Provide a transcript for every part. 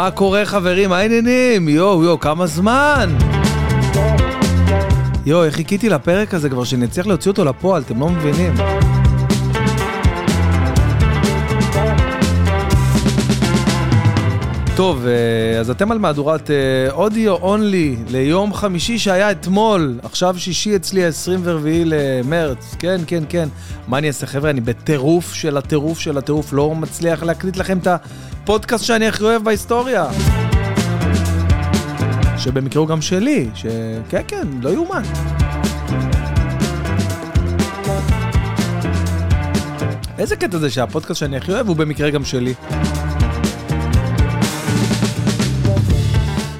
מה קורה חברים? מה העניינים? יואו יואו, כמה זמן? יואו, איך חיכיתי לפרק הזה כבר, שנצליח להוציא אותו לפועל, אתם לא מבינים. טוב, אה, אז אתם על מהדורת אודיו uh, אונלי ליום חמישי שהיה אתמול, עכשיו שישי אצלי, 24 למרץ, כן, כן, כן. מה אני אעשה, חבר'ה? אני בטירוף של הטירוף של הטירוף, לא מצליח להקליט לכם את הפודקאסט שאני הכי אוהב בהיסטוריה. שבמקרה הוא גם שלי, שכן, כן, לא יאומן. איזה קטע זה שהפודקאסט שאני הכי אוהב הוא במקרה גם שלי.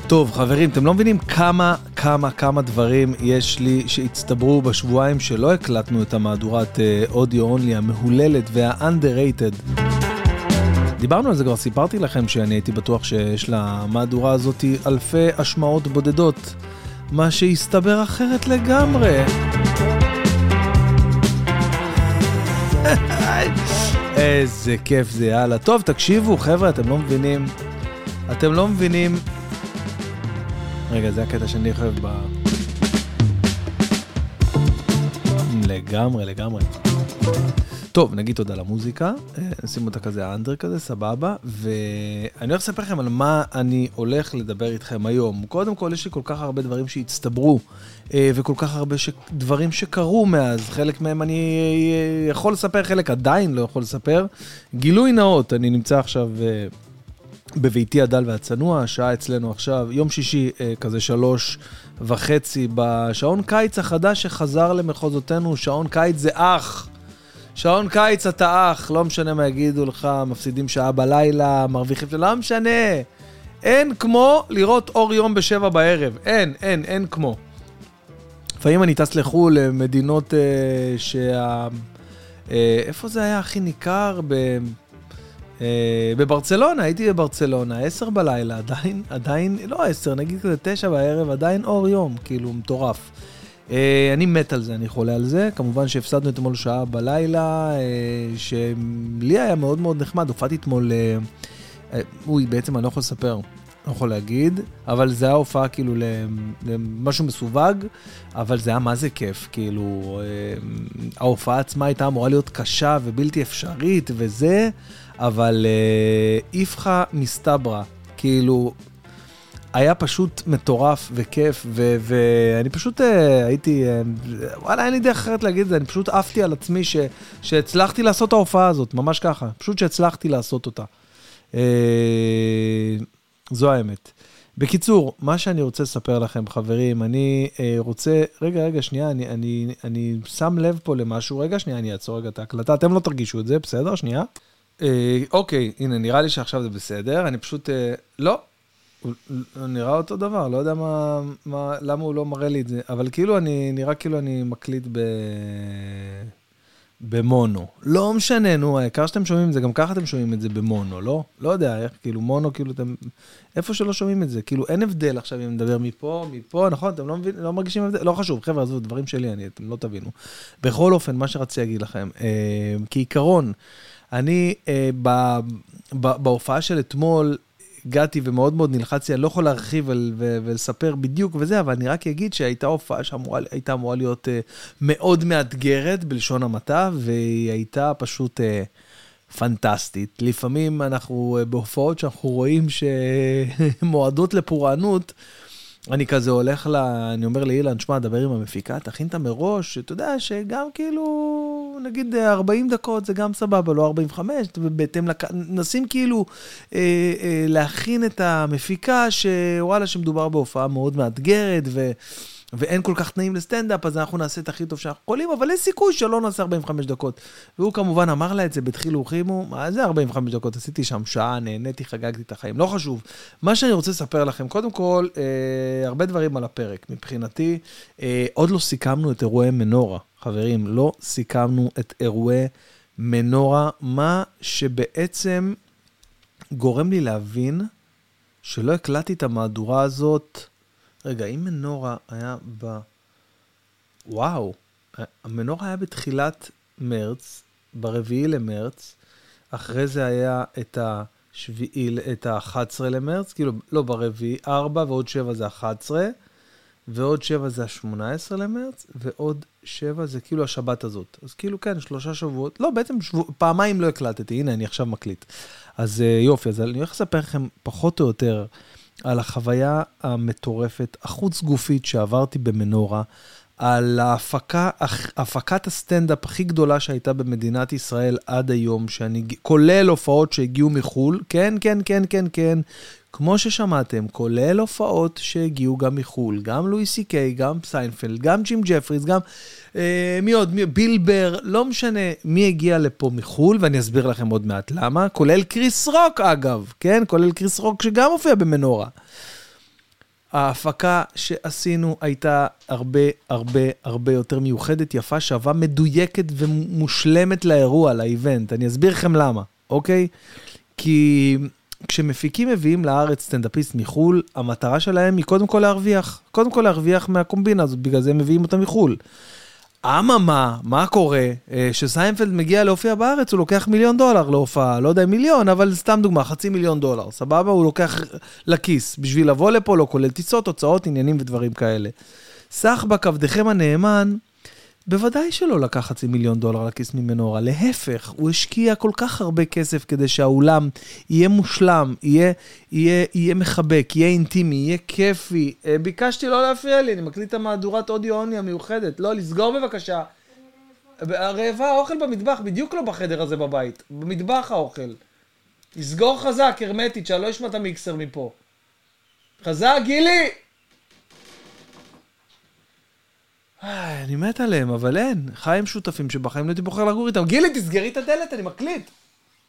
טוב, חברים, אתם לא מבינים כמה, כמה, כמה דברים יש לי שהצטברו בשבועיים שלא הקלטנו את המהדורת אודיו uh, אונלי המהוללת וה-underrated. דיברנו על זה כבר, סיפרתי לכם שאני הייתי בטוח שיש למהדורה הזאת אלפי השמעות בודדות, מה שהסתבר אחרת לגמרי. איזה כיף זה, יאללה. טוב, תקשיבו, חבר'ה, אתם לא מבינים. אתם לא מבינים רגע, זה הקטע שאני אוהב ב... לגמרי, לגמרי. טוב, נגיד תודה למוזיקה, נשים אותה כזה אנדר כזה, סבבה, ואני הולך לספר לכם על מה אני הולך לדבר איתכם היום. קודם כל, יש לי כל כך הרבה דברים שהצטברו, וכל כך הרבה ש... דברים שקרו מאז, חלק מהם אני יכול לספר, חלק עדיין לא יכול לספר. גילוי נאות, אני נמצא עכשיו... בביתי הדל והצנוע, השעה אצלנו עכשיו, יום שישי, אה, כזה שלוש וחצי, בשעון קיץ החדש שחזר למחוזותינו, שעון קיץ זה אח. שעון קיץ אתה אח, לא משנה מה יגידו לך, מפסידים שעה בלילה, מרוויחים, לא משנה. אין כמו לראות אור יום בשבע בערב, אין, אין, אין כמו. לפעמים אני טס לחו"ל למדינות אה, שה... אה, איפה זה היה הכי ניכר? ב... אה, בברצלונה, הייתי בברצלונה, עשר בלילה, עדיין, עדיין, לא עשר, נגיד כזה תשע בערב, עדיין אור יום, כאילו, מטורף. אה, אני מת על זה, אני חולה על זה. כמובן שהפסדנו אתמול שעה בלילה, אה, שלי היה מאוד מאוד נחמד. הופעתי אתמול, אוי, בעצם אני לא יכול לספר, לא יכול להגיד, אבל זה היה הופעה כאילו למשהו מסווג, אבל זה היה מה זה כיף, כאילו, ההופעה עצמה הייתה אמורה להיות קשה ובלתי אפשרית וזה. אבל איפכא מסתברא, כאילו, היה פשוט מטורף וכיף, ואני פשוט uh, הייתי, uh, וואלה, אין לי דרך אחרת להגיד את זה, אני פשוט עפתי על עצמי ש, שהצלחתי לעשות את ההופעה הזאת, ממש ככה, פשוט שהצלחתי לעשות אותה. Uh, זו האמת. בקיצור, מה שאני רוצה לספר לכם, חברים, אני uh, רוצה, רגע, רגע, שנייה, אני, אני, אני שם לב פה למשהו, רגע, שנייה, אני אעצור רגע את ההקלטה, אתם לא תרגישו את זה, בסדר? שנייה. אה, אוקיי, הנה, נראה לי שעכשיו זה בסדר, אני פשוט... אה, לא, הוא נראה אותו דבר, לא יודע מה, מה, למה הוא לא מראה לי את זה, אבל כאילו אני, נראה כאילו אני מקליט ב... במונו. לא משנה, נו, העיקר שאתם שומעים את זה, גם ככה אתם שומעים את זה במונו, לא? לא יודע, איך, כאילו, מונו, כאילו, אתם... איפה שלא שומעים את זה, כאילו, אין הבדל עכשיו אם נדבר מפה, מפה, נכון? אתם לא, מבין, לא מרגישים הבדל? לא חשוב, חבר'ה, עזבו, דברים שלי, אני, אתם לא תבינו. בכל אופן, מה שרציתי להגיד לכם, אה, כעיקרון, אני, אה, ב, ב, בהופעה של אתמול, הגעתי ומאוד מאוד נלחצתי, אני לא יכול להרחיב על, ו, ולספר בדיוק וזה, אבל אני רק אגיד שהייתה הופעה שהייתה אמורה להיות uh, מאוד מאתגרת, בלשון המעטה, והיא הייתה פשוט uh, פנטסטית. לפעמים אנחנו uh, בהופעות שאנחנו רואים שמועדות לפורענות, אני כזה הולך ל... אני אומר לאילן, שמע, דבר עם המפיקה, תכין אותה מראש, אתה יודע שגם כאילו, נגיד 40 דקות זה גם סבבה, לא 45, בהתאם לק... נשים כאילו אה, אה, להכין את המפיקה, שוואלה, שמדובר בהופעה מאוד מאתגרת, ו... ואין כל כך תנאים לסטנדאפ, אז אנחנו נעשה את הכי טוב שאנחנו יכולים, אבל יש סיכוי שלא נעשה 45 דקות. והוא כמובן אמר לה את זה בדחילו ורחימו, מה זה 45 דקות? עשיתי שם שעה, נהניתי, חגגתי את החיים, לא חשוב. מה שאני רוצה לספר לכם, קודם כל, אה, הרבה דברים על הפרק. מבחינתי, אה, עוד לא סיכמנו את אירועי מנורה. חברים, לא סיכמנו את אירועי מנורה, מה שבעצם גורם לי להבין שלא הקלטתי את המהדורה הזאת. רגע, אם מנורה היה ב... וואו, המנורה היה בתחילת מרץ, ברביעי למרץ, אחרי זה היה את השביעי, את ה-11 למרץ, כאילו, לא ברביעי, 4 ועוד 7 זה 11, ועוד 7 זה ה-18 למרץ, ועוד 7 זה כאילו השבת הזאת. אז כאילו, כן, שלושה שבועות, לא, בעצם שבוע, פעמיים לא הקלטתי, הנה, אני עכשיו מקליט. אז uh, יופי, אז אני הולך לספר לכם פחות או יותר על החוויה המטורפת, החוץ גופית שעברתי במנורה. על ההפקה, הפקת הסטנדאפ הכי גדולה שהייתה במדינת ישראל עד היום, שאני, כולל הופעות שהגיעו מחו"ל, כן, כן, כן, כן, כן, כמו ששמעתם, כולל הופעות שהגיעו גם מחו"ל, גם לואי סי קיי, גם סיינפלד, גם ג'ים ג'פריס, גם אה, מי עוד, מי, ביל בר, לא משנה מי הגיע לפה מחו"ל, ואני אסביר לכם עוד מעט למה, כולל קריס רוק אגב, כן, כולל קריס רוק שגם מופיע במנורה. ההפקה שעשינו הייתה הרבה הרבה הרבה יותר מיוחדת, יפה, שווה, מדויקת ומושלמת לאירוע, לאיבנט. אני אסביר לכם למה, אוקיי? כי כשמפיקים מביאים לארץ סטנדאפיסט מחו"ל, המטרה שלהם היא קודם כל להרוויח. קודם כל להרוויח מהקומבינה הזאת, בגלל זה הם מביאים אותה מחו"ל. אממה, מה קורה? כשסיינפלד אה, מגיע להופיע בארץ, הוא לוקח מיליון דולר להופעה, לא יודע מיליון, אבל סתם דוגמה, חצי מיליון דולר, סבבה? הוא לוקח לכיס בשביל לבוא לפה, לא כולל טיסות, הוצאות, עניינים ודברים כאלה. סך בכבדכם הנאמן, בוודאי שלא לקח חצי מיליון דולר לכיס ממנורה, להפך, הוא השקיע כל כך הרבה כסף כדי שהאולם יהיה מושלם, יהיה, יהיה, יהיה מחבק, יהיה אינטימי, יהיה כיפי. אה, ביקשתי לא להפריע לי, אני מקליט את המהדורת אודיו אוני המיוחדת. לא, לסגור בבקשה. רעבה האוכל במטבח, בדיוק לא בחדר הזה בבית, במטבח האוכל. לסגור חזק, הרמטית, שאני לא אשמע את המיקסר מפה. חזק, גילי! אני מת עליהם, אבל אין. חיים שותפים שבחיים לא הייתי בוחר לגור איתם. גילי, תסגרי את הדלת, אני מקליט.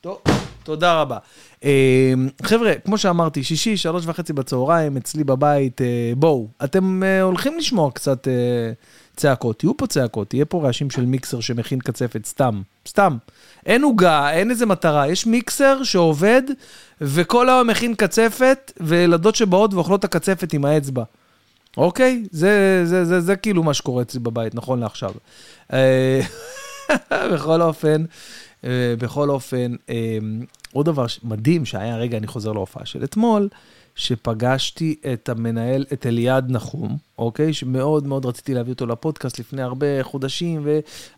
טוב, תודה רבה. אה, חבר'ה, כמו שאמרתי, שישי, שלוש וחצי בצהריים, אצלי בבית, אה, בואו, אתם אה, הולכים לשמוע קצת צעקות, יהיו פה צעקות, יהיה פה רעשים של מיקסר שמכין קצפת, סתם, סתם. אין עוגה, אין איזה מטרה, יש מיקסר שעובד, וכל היום מכין קצפת, וילדות שבאות ואוכלות את הקצפת עם האצבע. אוקיי? זה, זה, זה, זה כאילו מה שקורה אצלי בבית, נכון לעכשיו. אה, בכל אופן, אה, בכל אופן, אה, עוד דבר מדהים שהיה, רגע, אני חוזר להופעה של אתמול, שפגשתי את המנהל, את אליעד נחום, אוקיי? שמאוד מאוד רציתי להביא אותו לפודקאסט לפני הרבה חודשים,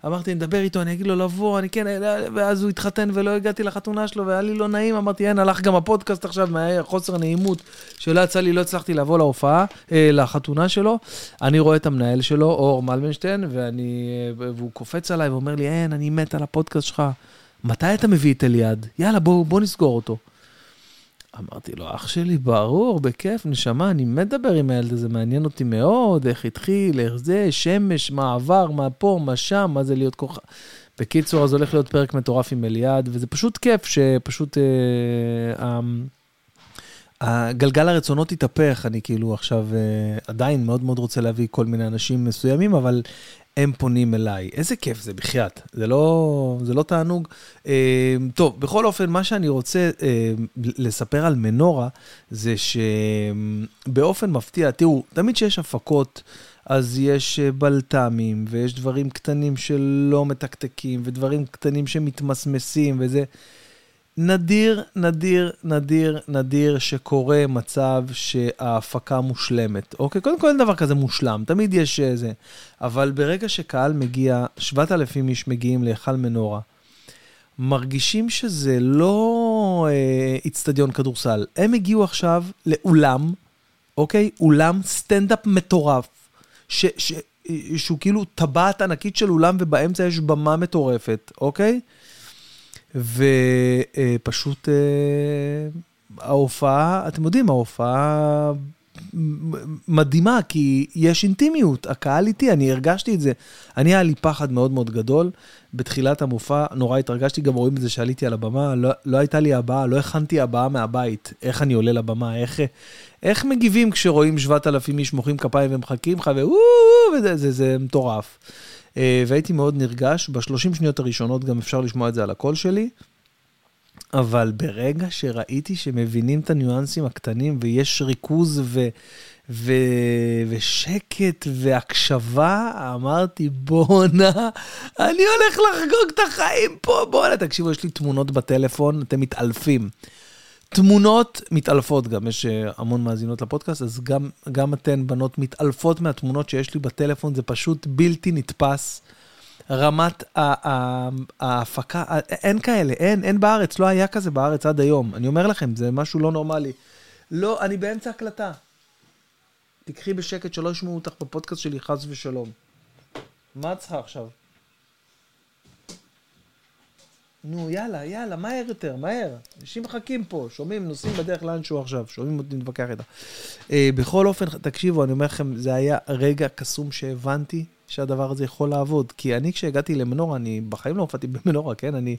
ואמרתי, נדבר איתו, אני אגיד לו לבוא, אני כן, ואז הוא התחתן ולא הגעתי לחתונה שלו, והיה לי לא נעים, אמרתי, אין, הלך גם הפודקאסט עכשיו, מהחוסר נעימות, שלא יצא לי, לא הצלחתי לבוא להופעה, אה, לחתונה שלו. אני רואה את המנהל שלו, אור מלבנשטיין, ואני, אה, והוא קופץ עליי ואומר לי, אין, אני מת על הפודקאסט שלך. מתי אתה מביא את אליעד? יאללה, בוא, בוא נסגור אותו. אמרתי לו, אח שלי, ברור, בכיף, נשמה, אני מת לדבר עם הילד הזה, מעניין אותי מאוד, איך התחיל, איך זה, שמש, מה עבר, מה פה, מה שם, מה זה להיות כוכב. בקיצור, אז הולך להיות פרק מטורף עם אליעד, וזה פשוט כיף שפשוט אה, אה, הגלגל הרצונות התהפך, אני כאילו עכשיו אה, עדיין מאוד מאוד רוצה להביא כל מיני אנשים מסוימים, אבל הם פונים אליי. איזה כיף זה, בחייאת. זה לא, זה לא תענוג. אה, טוב, בכל אופן, מה שאני רוצה אה, לספר על מנורה, זה שבאופן מפתיע, תראו, תמיד כשיש הפקות, אז יש אה, בלת"מים, ויש דברים קטנים שלא מתקתקים, ודברים קטנים שמתמסמסים, וזה... נדיר, נדיר, נדיר, נדיר שקורה מצב שההפקה מושלמת. אוקיי? קודם כל אין דבר כזה מושלם, תמיד יש איזה. אה, אבל ברגע שקהל מגיע, 7,000 איש מגיעים להיכל מנורה, מרגישים שזה לא אה, איצטדיון אה, כדורסל. הם הגיעו עכשיו לאולם, אוקיי? אולם סטנדאפ מטורף, ש, ש, שהוא כאילו טבעת ענקית של אולם ובאמצע יש במה מטורפת, אוקיי? ופשוט אה, ההופעה, אתם יודעים, ההופעה מדהימה, כי יש אינטימיות, הקהל איתי, אני הרגשתי את זה. אני, היה לי פחד מאוד מאוד גדול. בתחילת המופע נורא התרגשתי, גם רואים את זה שעליתי על הבמה, לא, לא הייתה לי הבעה, לא הכנתי הבעה מהבית, איך אני עולה לבמה, איך, איך מגיבים כשרואים 7,000 איש מוחאים כפיים ומחכים לך, וזה זה, זה מטורף. אה, והייתי מאוד נרגש. בשלושים שניות הראשונות גם אפשר לשמוע את זה על הקול שלי. אבל ברגע שראיתי שמבינים את הניואנסים הקטנים ויש ריכוז ו... ו... ושקט והקשבה, אמרתי, בואנה, אני הולך לחגוג את החיים פה, בואנה, תקשיבו, יש לי תמונות בטלפון, אתם מתעלפים. תמונות מתעלפות גם, יש אה, המון מאזינות לפודקאסט, אז גם, גם אתן, בנות, מתעלפות מהתמונות שיש לי בטלפון, זה פשוט בלתי נתפס. רמת ההפקה, אין כאלה, אין, אין בארץ, לא היה כזה בארץ עד היום. אני אומר לכם, זה משהו לא נורמלי. לא, אני באמצע הקלטה. תקחי בשקט שלא ישמעו אותך בפודקאסט שלי, חס ושלום. מה את צריכה עכשיו? נו, יאללה, יאללה, מהר יותר, מהר. אנשים מחכים פה, שומעים, נוסעים בדרך לאנשהו עכשיו, שומעים אותי נתווכח איתה. אה, בכל אופן, תקשיבו, אני אומר לכם, זה היה רגע קסום שהבנתי שהדבר הזה יכול לעבוד. כי אני, כשהגעתי למנורה, אני בחיים לא הופעתי במנורה, כן? אני...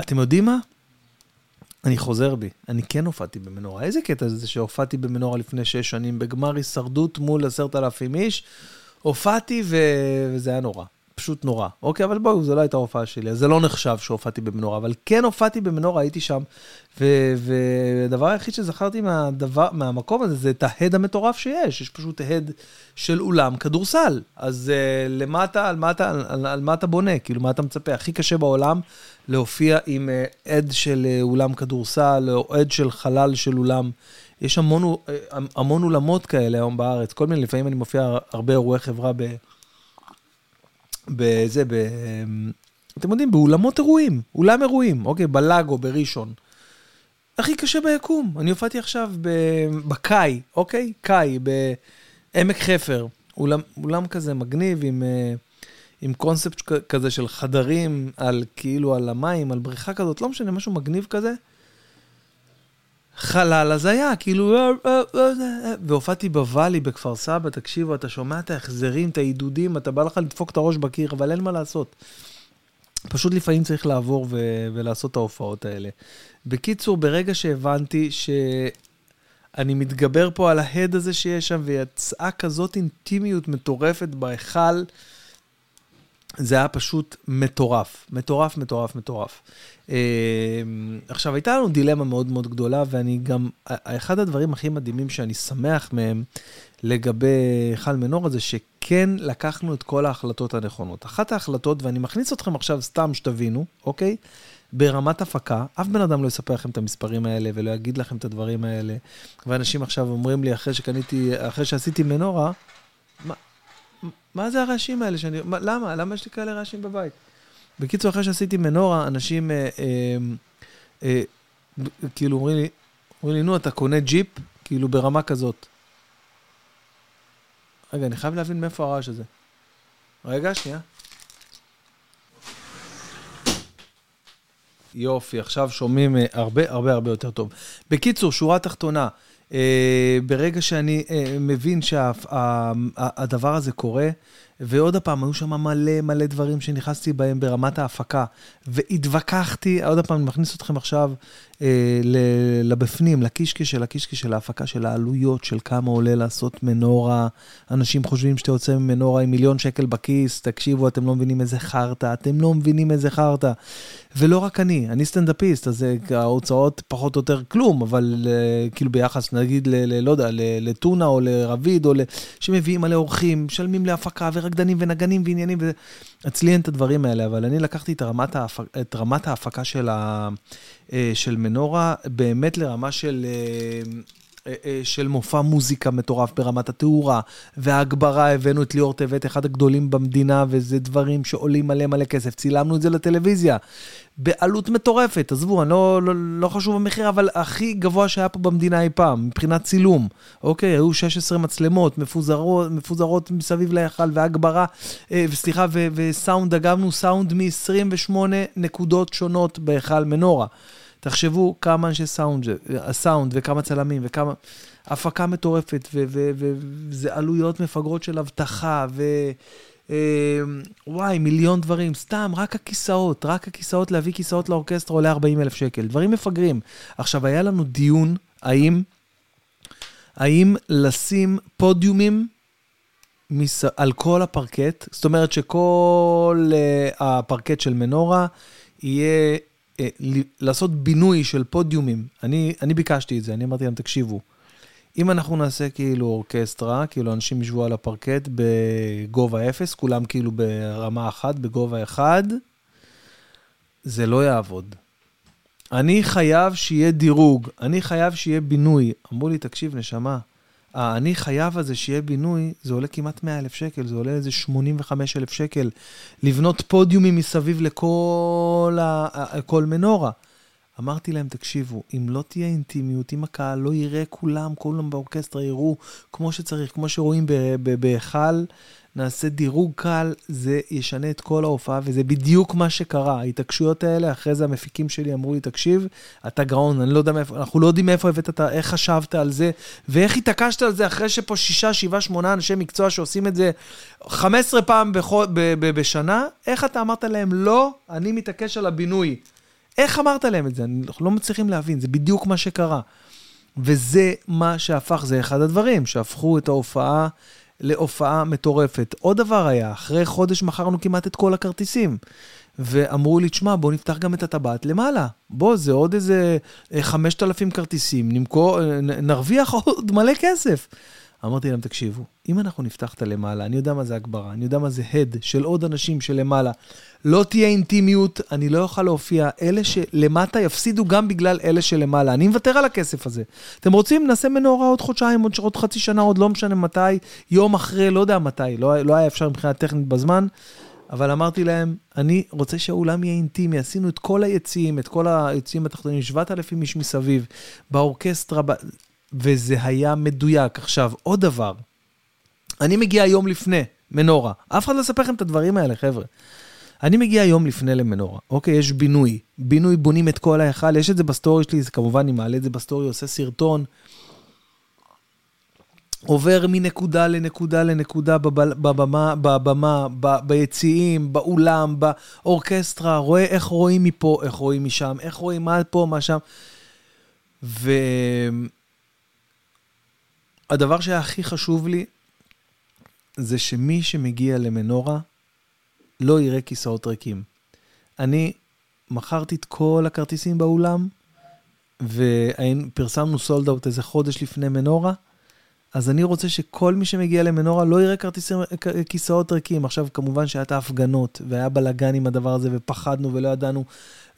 אתם יודעים מה? אני חוזר בי, אני כן הופעתי במנורה. איזה קטע זה שהופעתי במנורה לפני שש שנים, בגמר הישרדות מול עשרת אלפים איש, הופעתי ו... וזה היה נורא. פשוט נורא. אוקיי, אבל בואו, זו לא הייתה ההופעה שלי, אז זה לא נחשב שהופעתי במנורה, אבל כן הופעתי במנורה, הייתי שם, והדבר היחיד שזכרתי מהדבר, מהמקום הזה, זה את ההד המטורף שיש, יש פשוט הד של אולם כדורסל. אז uh, למטה, על מה אתה, על, על מה אתה בונה? כאילו, מה אתה מצפה? הכי קשה בעולם להופיע עם uh, עד של uh, אולם כדורסל, או עד של חלל של אולם. יש המון, המון אולמות כאלה היום בארץ, כל מיני, לפעמים אני מופיע הרבה אירועי חברה ב... בזה, ב... אתם יודעים, באולמות אירועים, אולם אירועים, אוקיי, בלאגו, בראשון. הכי קשה ביקום. אני הופעתי עכשיו בקאי, אוקיי? קאי, בעמק חפר. אולם, אולם כזה מגניב עם, אה, עם קונספט כזה של חדרים על כאילו על המים, על בריכה כזאת, לא משנה, משהו מגניב כזה. חלל הזיה, כאילו, אה, אה, והופעתי בוואלי בכפר סבא, תקשיבו, אתה שומע את ההחזרים, את העידודים, אתה בא לך לדפוק את הראש בקיר, אבל אין מה לעשות. פשוט לפעמים צריך לעבור ו- ולעשות את ההופעות האלה. בקיצור, ברגע שהבנתי שאני מתגבר פה על ההד הזה שיש שם, ויצאה כזאת אינטימיות מטורפת בהיכל, זה היה פשוט מטורף, מטורף, מטורף, מטורף. אה, עכשיו, הייתה לנו דילמה מאוד מאוד גדולה, ואני גם, אחד הדברים הכי מדהימים שאני שמח מהם לגבי היכל מנורה זה שכן לקחנו את כל ההחלטות הנכונות. אחת ההחלטות, ואני מכניס אתכם עכשיו סתם שתבינו, אוקיי? ברמת הפקה, אף בן אדם לא יספר לכם את המספרים האלה ולא יגיד לכם את הדברים האלה. ואנשים עכשיו אומרים לי, אחרי שקניתי, אחרי שעשיתי מנורה, מה, מה זה הרעשים האלה שאני... מה, למה? למה יש לי כאלה רעשים בבית? בקיצור, אחרי שעשיתי מנורה, אנשים אה, אה, אה, כאילו אומרים לי, אומרים לי, נו, אתה קונה ג'יפ? כאילו ברמה כזאת. רגע, אני חייב להבין מאיפה הרעש הזה. רגע, שנייה. יופי, עכשיו שומעים אה, הרבה הרבה הרבה יותר טוב. בקיצור, שורה תחתונה, ברגע שאני אה, מבין שהדבר הזה קורה, ועוד פעם, היו שם מלא מלא דברים שנכנסתי בהם ברמת ההפקה, והתווכחתי, עוד פעם, אני מכניס אתכם עכשיו אה, לבפנים, לקישקש של הקישקש של ההפקה של העלויות, של כמה עולה לעשות מנורה. אנשים חושבים שאתה יוצא ממנורה עם מיליון שקל בכיס, תקשיבו, אתם לא מבינים איזה חרטא, אתם לא מבינים איזה חרטא. ולא רק אני, אני סטנדאפיסט, אז ההוצאות פחות או יותר כלום, אבל אה, כאילו ביחס, נגיד, ל, ל, לא יודע, לטונה או לרביד, או ל... שמביאים מלא אורחים, משלמים להפקה ורקדנים ונגנים ועניינים, ואצלי אין את הדברים האלה, אבל אני לקחתי את רמת, ההפק... את רמת ההפקה של, ה... אה, של מנורה באמת לרמה של... אה, אה, של מופע מוזיקה מטורף ברמת התאורה, וההגברה, הבאנו את ליאור טבת, אחד הגדולים במדינה, וזה דברים שעולים מלא מלא כסף. צילמנו את זה לטלוויזיה, בעלות מטורפת, עזבו, אני לא, לא, לא חשוב המחיר, אבל הכי גבוה שהיה פה במדינה אי פעם, מבחינת צילום. אוקיי, היו 16 מצלמות מפוזרות, מפוזרות מסביב להיכל, והגברה, אה, סליחה, וסאונד, דגמנו סאונד מ-28 נקודות שונות בהיכל מנורה. תחשבו כמה אנשי סאונד, הסאונד וכמה צלמים וכמה... הפקה מטורפת, וזה עלויות מפגרות של אבטחה, ו... אה, וואי, מיליון דברים, סתם, רק הכיסאות, רק הכיסאות, להביא כיסאות לאורקסטרה עולה 40 אלף שקל, דברים מפגרים. עכשיו, היה לנו דיון, האם, האם לשים פודיומים מס... על כל הפרקט, זאת אומרת שכל uh, הפרקט של מנורה יהיה לעשות בינוי של פודיומים. אני, אני ביקשתי את זה, אני אמרתי להם, תקשיבו, אם אנחנו נעשה כאילו אורקסטרה, כאילו אנשים ישבו על הפרקט בגובה אפס, כולם כאילו ברמה אחת, בגובה אחד, זה לא יעבוד. אני חייב שיהיה דירוג, אני חייב שיהיה בינוי. אמרו לי, תקשיב, נשמה, אני חייב הזה שיהיה בינוי, זה עולה כמעט 100 אלף שקל, זה עולה איזה 85 אלף שקל. לבנות פודיומים מסביב לכל ה... כל מנורה. אמרתי להם, תקשיבו, אם לא תהיה אינטימיות, אם הקהל לא יראה כולם, כולם באורקסטרה יראו כמו שצריך, כמו שרואים בהיכל, נעשה דירוג קל, זה ישנה את כל ההופעה, וזה בדיוק מה שקרה. ההתעקשויות האלה, אחרי זה המפיקים שלי אמרו לי, תקשיב, אתה גאון, אני לא יודע מאיפה, אנחנו לא יודעים מאיפה הבאת את. איך חשבת על זה, ואיך התעקשת על זה אחרי שפה שישה, שבעה, שמונה אנשי מקצוע שעושים את זה 15 פעם בכל, ב, ב, ב, בשנה, איך אתה אמרת להם, לא, אני מתעקש על הבינוי. איך אמרת להם את זה? אנחנו לא מצליחים להבין, זה בדיוק מה שקרה. וזה מה שהפך, זה אחד הדברים שהפכו את ההופעה להופעה מטורפת. עוד דבר היה, אחרי חודש מכרנו כמעט את כל הכרטיסים. ואמרו לי, תשמע, בוא נפתח גם את הטבעת למעלה. בוא, זה עוד איזה 5,000 אה, כרטיסים, נמכור, אה, נרוויח עוד מלא כסף. אמרתי להם, תקשיבו, אם אנחנו נפתח את הלמעלה, אני יודע מה זה הגברה, אני יודע מה זה הד של עוד אנשים שלמעלה. לא תהיה אינטימיות, אני לא אוכל להופיע. אלה שלמטה יפסידו גם בגלל אלה שלמעלה. אני מוותר על הכסף הזה. אתם רוצים, נעשה מנורה עוד חודשיים, עוד, עוד חצי שנה, עוד לא משנה מתי, יום אחרי, לא יודע מתי, לא, לא היה אפשר מבחינה טכנית בזמן. אבל אמרתי להם, אני רוצה שהאולם יהיה אינטימי, עשינו את כל היציעים, את כל היציעים התחתונים, 7,000 איש מסביב, באורקסטרה, וזה היה מדויק. עכשיו, עוד דבר, אני מגיע יום לפני מנורה, אף אחד לא יספר לכם את הדברים האלה, חבר'ה. אני מגיע יום לפני למנורה, אוקיי, יש בינוי, בינוי בונים את כל ההיכל, יש את זה בסטורי שלי, זה כמובן אני מעלה את זה בסטורי, עושה סרטון. עובר מנקודה לנקודה לנקודה בבמה, בבמה, ביציעים, באולם, באורקסטרה, רואה איך רואים מפה, איך רואים משם, איך רואים מה פה, מה שם. והדבר שהיה הכי חשוב לי, זה שמי שמגיע למנורה, לא יראה כיסאות ריקים. אני מכרתי את כל הכרטיסים באולם, ופרסמנו סולד אאוט איזה חודש לפני מנורה, אז אני רוצה שכל מי שמגיע למנורה לא יראה כרטיסים, כיסאות ריקים. עכשיו, כמובן שהיה את ההפגנות, והיה בלאגן עם הדבר הזה, ופחדנו ולא ידענו,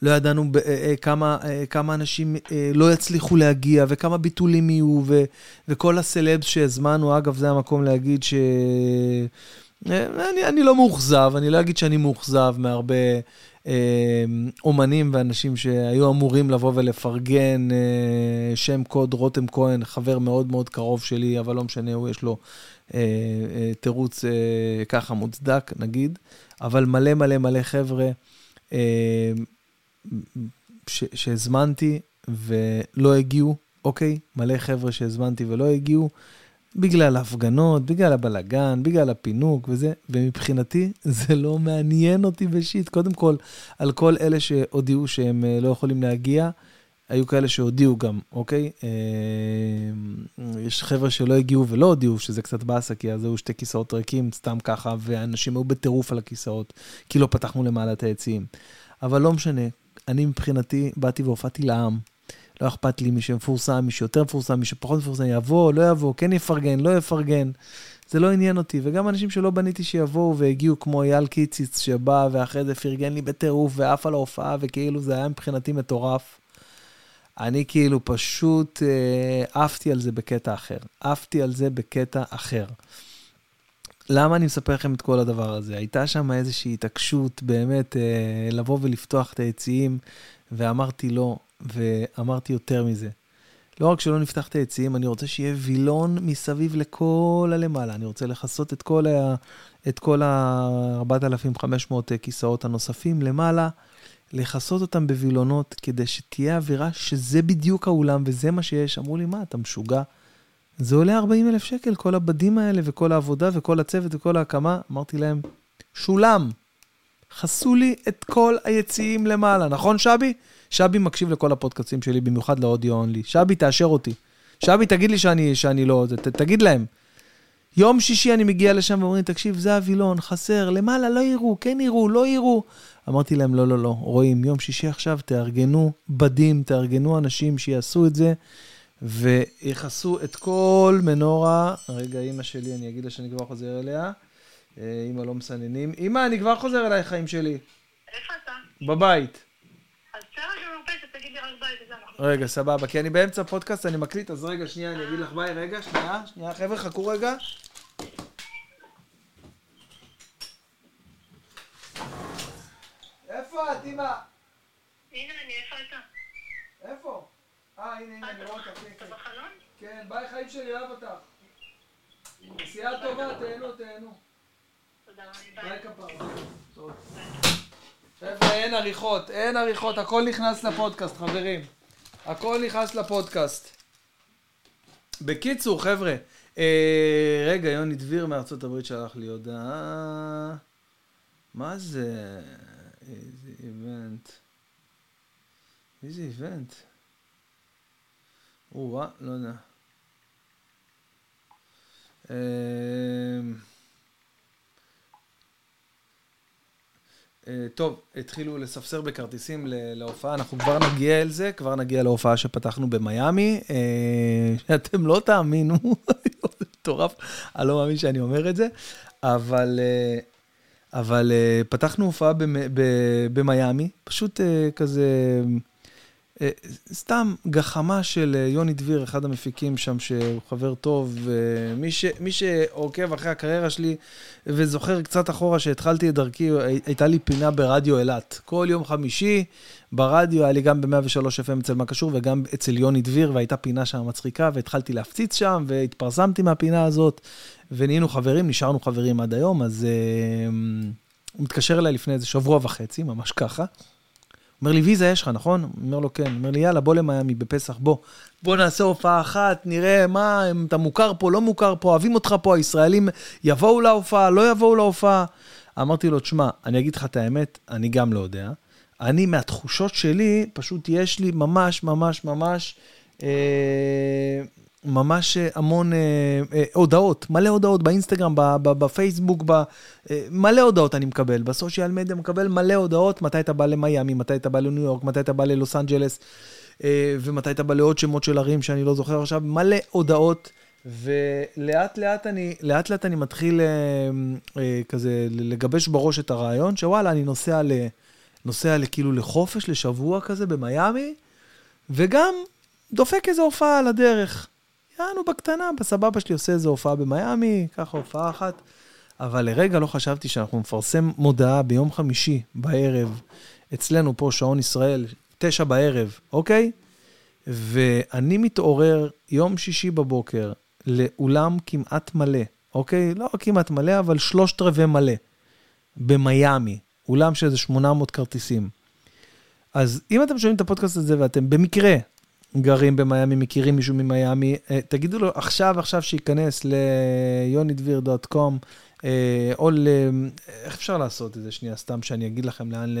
לא ידענו אה, אה, כמה, אה, כמה אנשים לא יצליחו להגיע, וכמה ביטולים יהיו, ו- וכל הסלבס שהזמנו, אגב, זה המקום להגיד ש... אני, אני לא מאוכזב, אני לא אגיד שאני מאוכזב מהרבה אומנים ואנשים שהיו אמורים לבוא ולפרגן. אה, שם קוד רותם כהן, חבר מאוד מאוד קרוב שלי, אבל לא משנה, הוא יש לו אה, אה, תירוץ ככה מוצדק, נגיד. אבל מלא מלא מלא חבר'ה שהזמנתי ולא הגיעו, אוקיי? מלא חבר'ה שהזמנתי ולא הגיעו. בגלל ההפגנות, בגלל הבלגן, בגלל הפינוק וזה, ומבחינתי זה לא מעניין אותי בשיט. קודם כל, על כל אלה שהודיעו שהם אה, לא יכולים להגיע, היו כאלה שהודיעו גם, אוקיי? אה, יש חבר'ה שלא הגיעו ולא הודיעו, שזה קצת באסה, כי אז היו שתי כיסאות ריקים, סתם ככה, ואנשים היו בטירוף על הכיסאות, כי לא פתחנו למעלה את היציעים. אבל לא משנה, אני מבחינתי באתי והופעתי לעם, לא אכפת לי מי שמפורסם, מי שיותר מפורסם, מי שפחות מפורסם, יבוא, לא יבוא, כן יפרגן, לא יפרגן. זה לא עניין אותי. וגם אנשים שלא בניתי שיבואו והגיעו, כמו אייל קיציץ, שבא ואחרי זה פרגן לי בטירוף ועף על ההופעה, וכאילו זה היה מבחינתי מטורף. אני כאילו פשוט אה, עפתי על זה בקטע אחר. עפתי על זה בקטע אחר. למה אני מספר לכם את כל הדבר הזה? הייתה שם איזושהי התעקשות באמת אה, לבוא ולפתוח את היציעים, ואמרתי לא, ואמרתי יותר מזה. לא רק שלא נפתח את היציעים, אני רוצה שיהיה וילון מסביב לכל הלמעלה. אני רוצה לכסות את כל, ה, את כל ה-4,500 כיסאות הנוספים למעלה, לכסות אותם בווילונות, כדי שתהיה אווירה שזה בדיוק האולם וזה מה שיש. אמרו לי, מה, אתה משוגע? זה עולה 40 אלף שקל, כל הבדים האלה וכל העבודה וכל הצוות וכל ההקמה. אמרתי להם, שולם. חסו לי את כל היציעים למעלה, נכון שבי? שבי מקשיב לכל הפודקאסים שלי, במיוחד לאודיו אונלי. שבי, תאשר אותי. שבי, תגיד לי שאני, שאני לא... ת, תגיד להם. יום שישי אני מגיע לשם ואומרים, תקשיב, זה הווילון, חסר, למעלה לא יראו, כן יראו, לא יראו. אמרתי להם, לא, לא, לא, רואים, יום שישי עכשיו תארגנו בדים, תארגנו אנשים שיעשו את זה, ויכסו את כל מנורה. רגע, אימא שלי, אני אגיד לה שאני כבר חוזר אליה. אה, אימא לא מסננים. אימא, אני כבר חוזר אלייך, חיים שלי. איפה אתה? בבית. צא רגע סבבה, כי אני באמצע פודקאסט, אני מקליט, אז רגע, שנייה, אני אגיד לך ביי, רגע, שנייה, שנייה, חבר'ה, חכו רגע. איפה את, אמא? הנה אני, איפה אתה? איפה? אה, הנה, הנה, אני רואה אותך, כן, אתה כן. בחלון? כן, ביי, חיים שלי, אוהב אותך. נסיעה טובה, תהנו, תהנו. תודה, ביי ביי. כפרה. חבר'ה, אין עריכות, אין עריכות, הכל נכנס לפודקאסט, חברים. הכל נכנס לפודקאסט. בקיצור, חבר'ה, אה, רגע, יוני דביר מארצות הברית שלח לי הודעה. מה זה? איזה איבנט. איזה איבנט? או-אה, לא יודע. אה, טוב, התחילו לספסר בכרטיסים להופעה, אנחנו כבר נגיע אל זה, כבר נגיע להופעה שפתחנו במיאמי. אה, אתם לא תאמינו, מטורף, אני לא מאמין שאני אומר את זה, אבל, אה, אבל אה, פתחנו הופעה במיאמי, פשוט אה, כזה... אה, סתם גחמה של אה, יוני דביר, אחד המפיקים שם, שהוא חבר טוב. אה, מי, ש, מי שעוקב אחרי הקריירה שלי וזוכר קצת אחורה שהתחלתי את דרכי, הי- הייתה לי פינה ברדיו אילת. כל יום חמישי ברדיו, היה לי גם ב-103 FM אצל מה קשור וגם אצל יוני דביר, והייתה פינה שם מצחיקה, והתחלתי להפציץ שם, והתפרסמתי מהפינה הזאת, ונהיינו חברים, נשארנו חברים עד היום, אז אה, הוא מתקשר אליי לפני איזה שבוע וחצי, ממש ככה. אומר לי, ויזה יש לך, נכון? אומר לו, כן. אומר לי, יאללה, בוא למיאמי בפסח, בוא. בוא נעשה הופעה אחת, נראה מה, אם אתה מוכר פה, לא מוכר פה, אוהבים אותך פה, הישראלים יבואו להופעה, לא יבואו להופעה. אמרתי לו, תשמע, אני אגיד לך את האמת, אני גם לא יודע. אני, מהתחושות שלי, פשוט יש לי ממש, ממש, ממש, אה, ממש אה, המון אה, אה, הודעות, מלא הודעות באינסטגרם, בפייסבוק, ב- אה, מלא הודעות אני מקבל, בסושיאל מדיה מקבל מלא הודעות, מתי אתה בא למיאמי, מתי אתה בא לניו יורק, מתי אתה בא ללוס אנג'לס, אה, ומתי אתה בא לעוד שמות של ערים שאני לא זוכר עכשיו, מלא הודעות. ולאט לאט אני, לאט לאט אני מתחיל אה, אה, כזה לגבש בראש את הרעיון, שוואלה, אני נוסע ל... נוסע כאילו לחופש, לשבוע כזה במיאמי, וגם דופק איזו הופעה על הדרך. יענו בקטנה, בסבבה שלי עושה איזו הופעה במיאמי, ככה הופעה אחת. אבל לרגע לא חשבתי שאנחנו נפרסם מודעה ביום חמישי בערב, אצלנו פה, שעון ישראל, תשע בערב, אוקיי? ואני מתעורר יום שישי בבוקר לאולם כמעט מלא, אוקיי? לא כמעט מלא, אבל שלושת רבעי מלא, במיאמי, אולם של איזה 800 כרטיסים. אז אם אתם שומעים את הפודקאסט הזה ואתם במקרה גרים במיאמי, מכירים מישהו ממיאמי, אה, תגידו לו עכשיו, עכשיו שייכנס ליונידביר.com, אה, או ל... איך אפשר לעשות את זה שנייה, סתם שאני אגיד לכם לאן,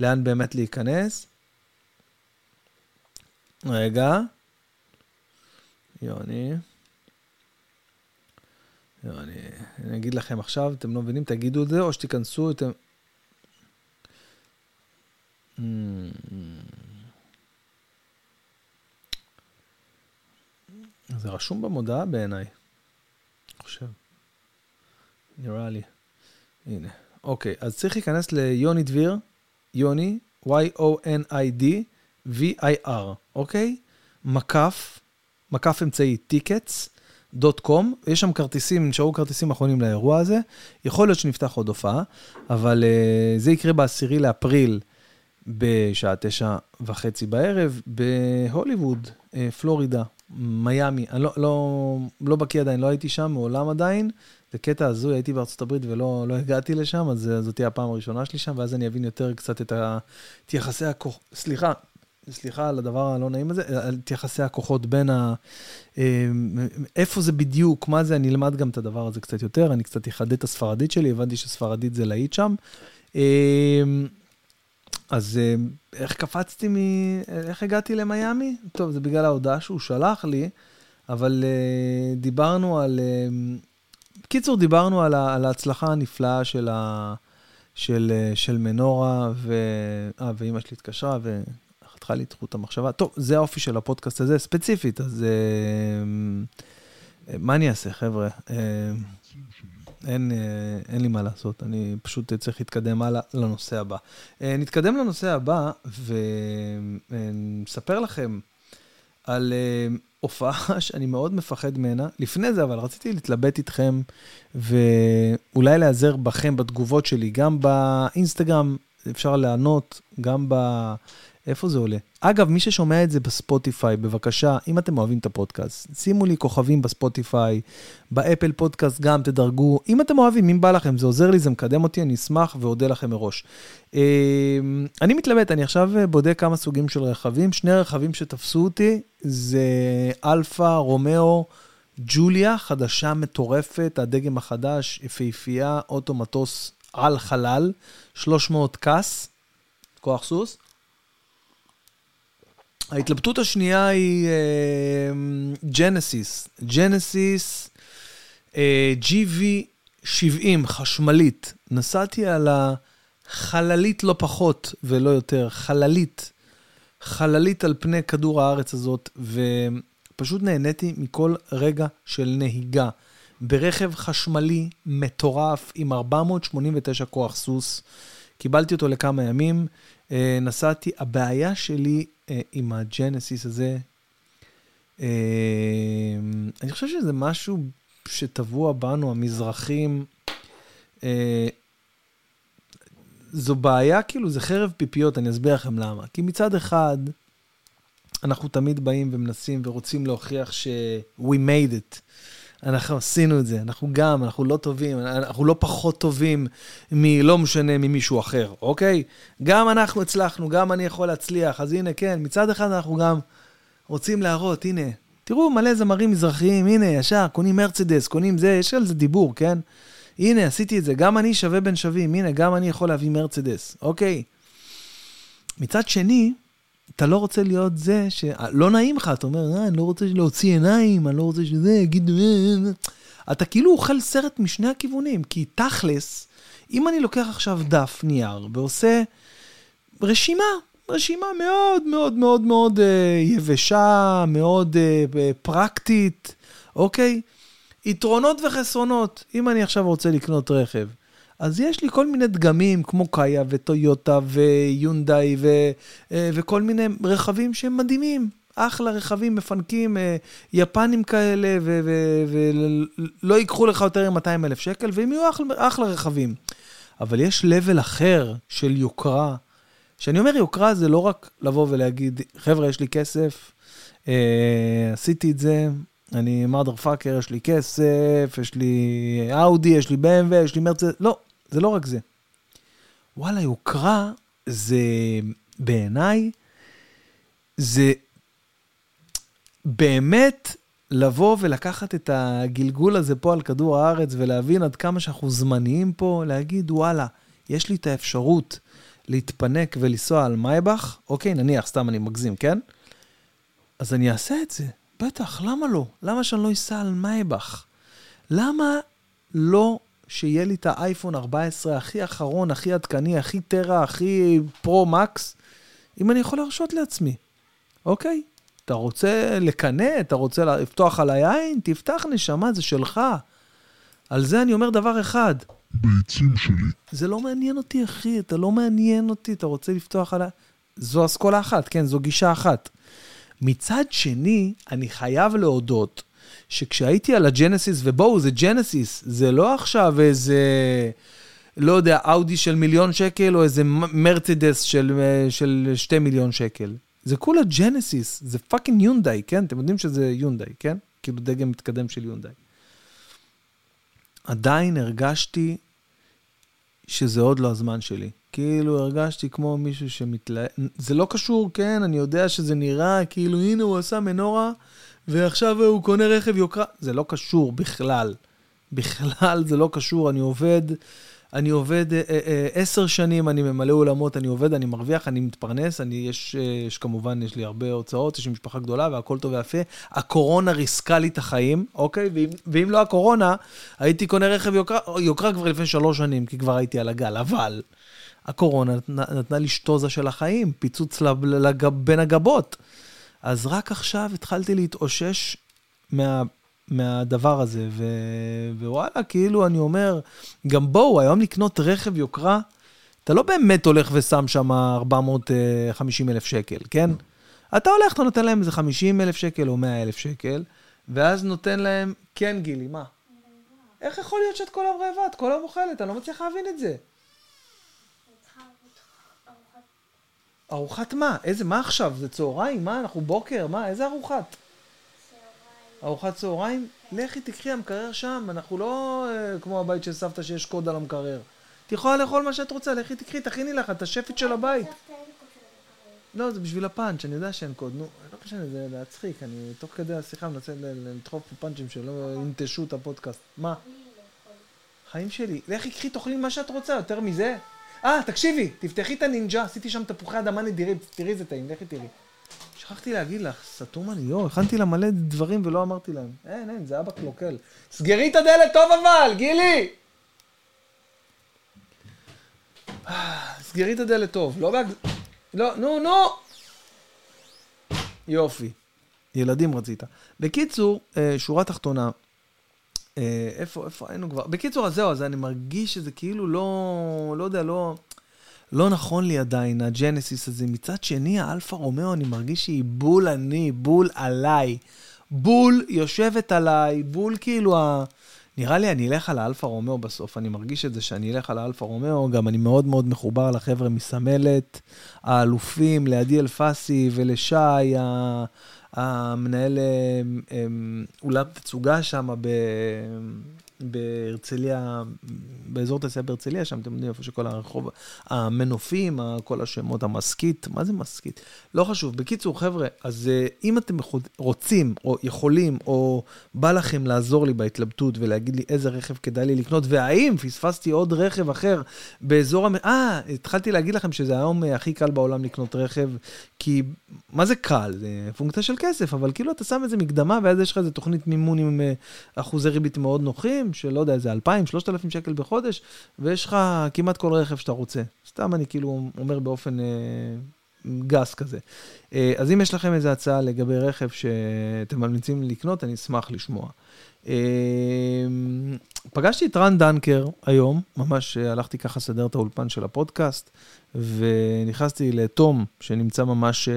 לאן באמת להיכנס. רגע. יוני. יוני, אני אגיד לכם עכשיו, אתם לא מבינים, תגידו את זה, או שתיכנסו, אתם... Mm. זה רשום במודעה בעיניי, חושב. נראה לי. הנה. אוקיי, אז צריך להיכנס ליוני דביר, יוני, Y-O-N-I-D, V-I-R, אוקיי? מקף, מקף אמצעי, טיקטס. דוט קום, יש שם כרטיסים, נשארו כרטיסים אחרונים לאירוע הזה, יכול להיות שנפתח עוד הופעה, אבל uh, זה יקרה ב-10 לאפריל בשעה תשע וחצי בערב בהוליווד, uh, פלורידה, מיאמי. אני לא, לא, לא בקיא עדיין, לא הייתי שם מעולם עדיין. זה קטע הזוי, הייתי בארצות הברית ולא לא הגעתי לשם, אז אה, זאת תהיה הפעם הראשונה שלי שם, ואז אני אבין יותר קצת את, ה, את יחסי הכוח... סליחה, סליחה על הדבר הלא נעים הזה, את יחסי הכוחות בין ה... אה, איפה זה בדיוק, מה זה, אני אלמד גם את הדבר הזה קצת יותר, אני קצת אחדד את הספרדית שלי, הבנתי שספרדית זה להיט שם. אה, אז אה, איך קפצתי מ... איך הגעתי למיאמי? טוב, זה בגלל ההודעה שהוא שלח לי, אבל אה, דיברנו על... אה, בקיצור, דיברנו על, ה, על ההצלחה הנפלאה של, ה, של, אה, של מנורה, ו... אה, ואימא שלי התקשרה, וחתכה לי את חוט המחשבה. טוב, זה האופי של הפודקאסט הזה, ספציפית, אז אה, מה אני אעשה, חבר'ה? אה, אין, אה, אין לי מה לעשות, אני פשוט צריך להתקדם הלאה לנושא הבא. אה, נתקדם לנושא הבא ונספר לכם על אה, הופעה שאני מאוד מפחד ממנה. לפני זה, אבל רציתי להתלבט איתכם ואולי להיעזר בכם בתגובות שלי, גם באינסטגרם אפשר לענות, גם ב... איפה זה עולה? אגב, מי ששומע את זה בספוטיפיי, בבקשה, אם אתם אוהבים את הפודקאסט, שימו לי כוכבים בספוטיפיי, באפל פודקאסט גם תדרגו. אם אתם אוהבים, אם בא לכם, זה עוזר לי, זה מקדם אותי, אני אשמח ואודה לכם מראש. אה, אני מתלבט, אני עכשיו בודק כמה סוגים של רכבים. שני רכבים שתפסו אותי זה אלפה, רומאו, ג'וליה, חדשה מטורפת, הדגם החדש, יפהפייה, אוטו מטוס על חלל, 300 קאס, כוח סוס. ההתלבטות השנייה היא ג'נסיס. ג'נסיס GV70 חשמלית. נסעתי על החללית לא פחות ולא יותר, חללית. חללית על פני כדור הארץ הזאת, ופשוט נהניתי מכל רגע של נהיגה. ברכב חשמלי מטורף עם 489 כוח סוס. קיבלתי אותו לכמה ימים, אה, נסעתי. הבעיה שלי אה, עם הג'נסיס הזה, אה, אני חושב שזה משהו שטבוע בנו, המזרחים. זו בעיה, כאילו, זה חרב פיפיות, אני אסביר לכם למה. כי מצד אחד, אנחנו תמיד באים ומנסים ורוצים להוכיח ש- we made it. אנחנו עשינו את זה, אנחנו גם, אנחנו לא טובים, אנחנו לא פחות טובים מלא משנה ממישהו אחר, אוקיי? גם אנחנו הצלחנו, גם אני יכול להצליח, אז הנה, כן, מצד אחד אנחנו גם רוצים להראות, הנה, תראו מלא זמרים מזרחיים, הנה, ישר, קונים מרצדס, קונים זה, יש על זה דיבור, כן? הנה, עשיתי את זה, גם אני שווה בין שווים, הנה, גם אני יכול להביא מרצדס, אוקיי? מצד שני, אתה לא רוצה להיות זה שלא נעים לך, אתה אומר, אה, אני לא רוצה להוציא עיניים, אני לא רוצה שזה, יגידו... אה, אה, אתה כאילו אוכל סרט משני הכיוונים, כי תכלס, אם אני לוקח עכשיו דף נייר ועושה רשימה, רשימה מאוד מאוד מאוד מאוד אה, יבשה, מאוד אה, פרקטית, אוקיי? יתרונות וחסרונות. אם אני עכשיו רוצה לקנות רכב, אז יש לי כל מיני דגמים, כמו קאיה וטויוטה ויונדאי ו, אה, וכל מיני רכבים שהם מדהימים. אחלה רכבים מפנקים, אה, יפנים כאלה, ולא ייקחו לך יותר מ-200 אלף שקל, והם יהיו אחלה, אחלה רכבים. אבל יש level אחר של יוקרה. כשאני אומר יוקרה, זה לא רק לבוא ולהגיד, חבר'ה, יש לי כסף, אה, עשיתי את זה, אני mother fucker, יש לי כסף, יש לי אאודי, יש לי BMW, יש לי מרצד, לא, זה לא רק זה. וואלה, יוקרה זה בעיניי, זה באמת לבוא ולקחת את הגלגול הזה פה על כדור הארץ ולהבין עד כמה שאנחנו זמניים פה, להגיד, וואלה, יש לי את האפשרות להתפנק ולנסוע על מייבך, אוקיי, נניח, סתם אני מגזים, כן? אז אני אעשה את זה, בטח, למה לא? למה שאני לא אסע על מייבך? למה לא שיהיה לי את האייפון 14 הכי אחרון, הכי עדכני, הכי טרה, הכי פרו-מקס, אם אני יכול להרשות לעצמי, אוקיי? אתה רוצה לקנא, אתה רוצה לפתוח על היין? תפתח נשמה, זה שלך. על זה אני אומר דבר אחד. ביצים שלי. זה לא מעניין אותי, אחי, אתה לא מעניין אותי, אתה רוצה לפתוח על ה... זו אסכולה אחת, כן, זו גישה אחת. מצד שני, אני חייב להודות שכשהייתי על הג'נסיס, ובואו, זה ג'נסיס, זה לא עכשיו איזה, לא יודע, אאודי של מיליון שקל, או איזה מרצדס של, של שתי מיליון שקל. זה כולה ג'נסיס, זה fucking יונדאי, כן? אתם יודעים שזה יונדאי, כן? כאילו דגם מתקדם של יונדאי. עדיין הרגשתי שזה עוד לא הזמן שלי. כאילו הרגשתי כמו מישהו שמתלהב, זה לא קשור, כן, אני יודע שזה נראה כאילו הנה הוא עשה מנורה ועכשיו הוא קונה רכב יוקרה, זה לא קשור בכלל. בכלל זה לא קשור, אני עובד, אני עובד אה, אה, עשר שנים, אני ממלא אולמות, אני עובד, אני מרוויח, אני מתפרנס, אני, יש, אה, יש כמובן, יש לי הרבה הוצאות, יש לי משפחה גדולה והכל טוב ויפה. הקורונה ריסקה לי את החיים, אוקיי? ואם, ואם לא הקורונה, הייתי קונה רכב יוקרה, יוקרה כבר לפני שלוש שנים, כי כבר הייתי על הגל, אבל הקורונה נתנה, לי שטוזה של החיים, פיצוץ לג, לג, בין הגבות. אז רק עכשיו התחלתי להתאושש מה, מהדבר הזה, ו... ווואלה, כאילו, אני אומר, גם בואו, היום לקנות רכב יוקרה, אתה לא באמת הולך ושם שם 450 אלף שקל, כן? אתה הולך, אתה נותן להם איזה 50 אלף שקל או 100 אלף שקל, ואז נותן להם, כן, גילי, מה? איך יכול להיות שאת כל היום רעבה? את כל היום אוכלת, אני לא מצליח להבין את זה. ארוחת מה? איזה, מה עכשיו? זה צהריים? מה? אנחנו בוקר? מה? איזה ארוחת? ארוחת צהריים? לכי תקחי המקרר שם, אנחנו לא uh, כמו הבית של סבתא שיש קוד על המקרר. את יכולה לאכול מה שאת רוצה, לכי תקחי, תכיני לך, את השפית של הבית. לא, זה בשביל הפאנץ', אני יודע שאין קוד. נו, לא משנה, זה להצחיק, אני תוך כדי השיחה מנסה לדחוף פה פאנצ'ים שלא ינטשו את הפודקאסט. מה? חיים שלי, לכי קחי, תאכלי מה שאת רוצה, יותר מזה. אה, תקשיבי, תפתחי את הנינג'ה, עשיתי שם תפוחי אדמה נדירים, תראי איזה טעים, לכי תראי. שכחתי להגיד לך, סתום אני, יואו, הכנתי לה מלא דברים ולא אמרתי להם. אין, אין, זה אבא קלוקל. סגרי את הדלת טוב אבל, גילי! סגרי את הדלת טוב, לא בהגז... לא, נו, נו! יופי. ילדים רצית. בקיצור, אה, שורה תחתונה, אה, איפה, איפה היינו כבר? בקיצור, אז זהו, אז אני מרגיש שזה כאילו לא, לא יודע, לא, לא נכון לי עדיין, הג'נסיס הזה. מצד שני, האלפה רומאו, אני מרגיש שהיא בול אני, בול עליי. בול יושבת עליי, בול כאילו ה... נראה לי אני אלך על האלפה רומאו בסוף, אני מרגיש את זה שאני אלך על האלפה רומאו, גם אני מאוד מאוד מחובר לחבר'ה מסמלת, האלופים, לעדי אלפסי ולשי, המנהל אה, אולם תצוגה שם בהרצליה, באזור תעשייה בהרצליה, שם אתם יודעים איפה שכל הרחוב, המנופים, כל השמות, המשכית, מה זה משכית? לא חשוב. בקיצור, חבר'ה, אז אה, אם אתם רוצים, או יכולים, או בא לכם לעזור לי בהתלבטות ולהגיד לי איזה רכב כדאי לי לקנות, והאם פספסתי עוד רכב אחר באזור... המ... אה, התחלתי להגיד לכם שזה היום אה, הכי קל בעולם לקנות רכב, כי מה זה קל? זה פונקציה של כסף, אבל כאילו אתה שם איזה מקדמה, ואז יש לך איזה תוכנית מימון עם אה, אחוזי ריבית מאוד נוחים, של לא יודע, איזה 2,000, 3,000 שקל בחודש, ויש לך כמעט כל רכב שאתה רוצה. סתם אני כאילו אומר באופן אה, גס כזה. אה, אז אם יש לכם איזו הצעה לגבי רכב שאתם ממליצים לקנות, אני אשמח לשמוע. אה, פגשתי את רן דנקר היום, ממש אה, הלכתי ככה לסדר את האולפן של הפודקאסט, ונכנסתי לתום, שנמצא ממש אה,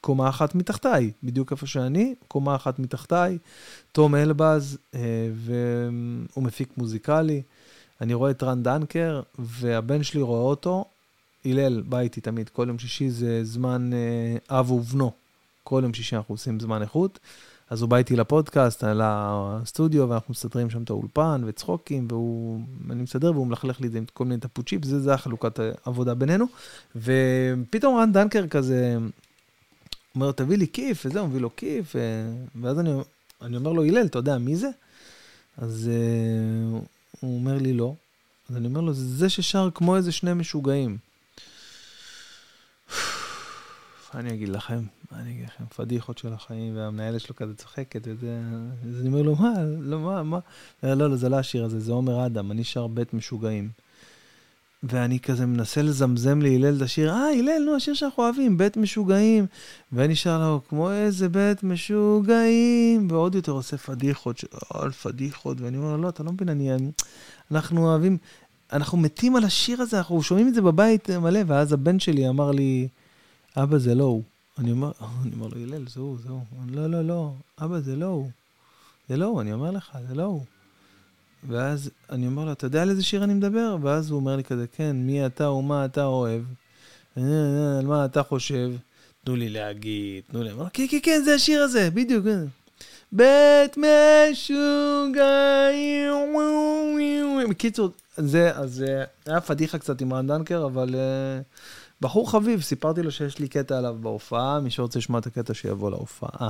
קומה אחת מתחתיי, בדיוק איפה שאני, קומה אחת מתחתיי, תום אלבז, והוא מפיק מוזיקלי. אני רואה את רן דנקר, והבן שלי רואה אותו. הלל בא איתי תמיד, כל יום שישי זה זמן אב ובנו. כל יום שישי אנחנו עושים זמן איכות. אז הוא בא איתי לפודקאסט, לסטודיו, ואנחנו מסדרים שם את האולפן וצחוקים, ואני מסדר והוא מלכלך לי את זה עם כל מיני טפוצ'יפ, זה, זה החלוקת עבודה בינינו. ופתאום רן דנקר כזה אומר, תביא לי כיף, וזהו, מביא לו כיף, ואז אני, אני אומר לו, הלל, אתה יודע מי זה? אז uh, הוא אומר לי, לא. אז אני אומר לו, זה ששר כמו איזה שני משוגעים. אני אגיד לכם? אני אגיד לכם? פדיחות של החיים, והמנהלת שלו כזה צוחקת, וזה... אז אני אומר לו, מה? לא, מה? מה? לא, לא, זה לא השיר הזה, זה עומר אדם, אני שר בית משוגעים. ואני כזה מנסה לזמזם להלל את השיר, אה, הלל, נו, השיר שאנחנו אוהבים, בית משוגעים. ואני שר לו, כמו איזה בית משוגעים, ועוד יותר עושה פדיחות, ש... על פדיחות, ואני אומר לו, לא, אתה לא מבין, אני... אנחנו אוהבים, אנחנו מתים על השיר הזה, אנחנו שומעים את זה בבית מלא, ואז הבן שלי אמר לי, אבא, זה לא הוא. אני אומר, אני אומר לו, הלל, זה הוא, זה הוא. לא, לא, לא, אבא, זה לא הוא. זה לא הוא, אני אומר לך, זה לא הוא. ואז אני אומר לו, אתה יודע על איזה שיר אני מדבר? ואז הוא אומר לי כזה, כן, מי אתה ומה אתה אוהב? על מה אתה חושב? תנו לי להגיד, תנו לי... אמר, כן, כן, כן, זה השיר הזה, בדיוק. כן. בית משוגעים. בקיצור, זה, אז היה פדיחה קצת עם רן דנקר, אבל... Uh, בחור חביב, סיפרתי לו שיש לי קטע עליו בהופעה, מי שרוצה לשמוע את הקטע שיבוא להופעה.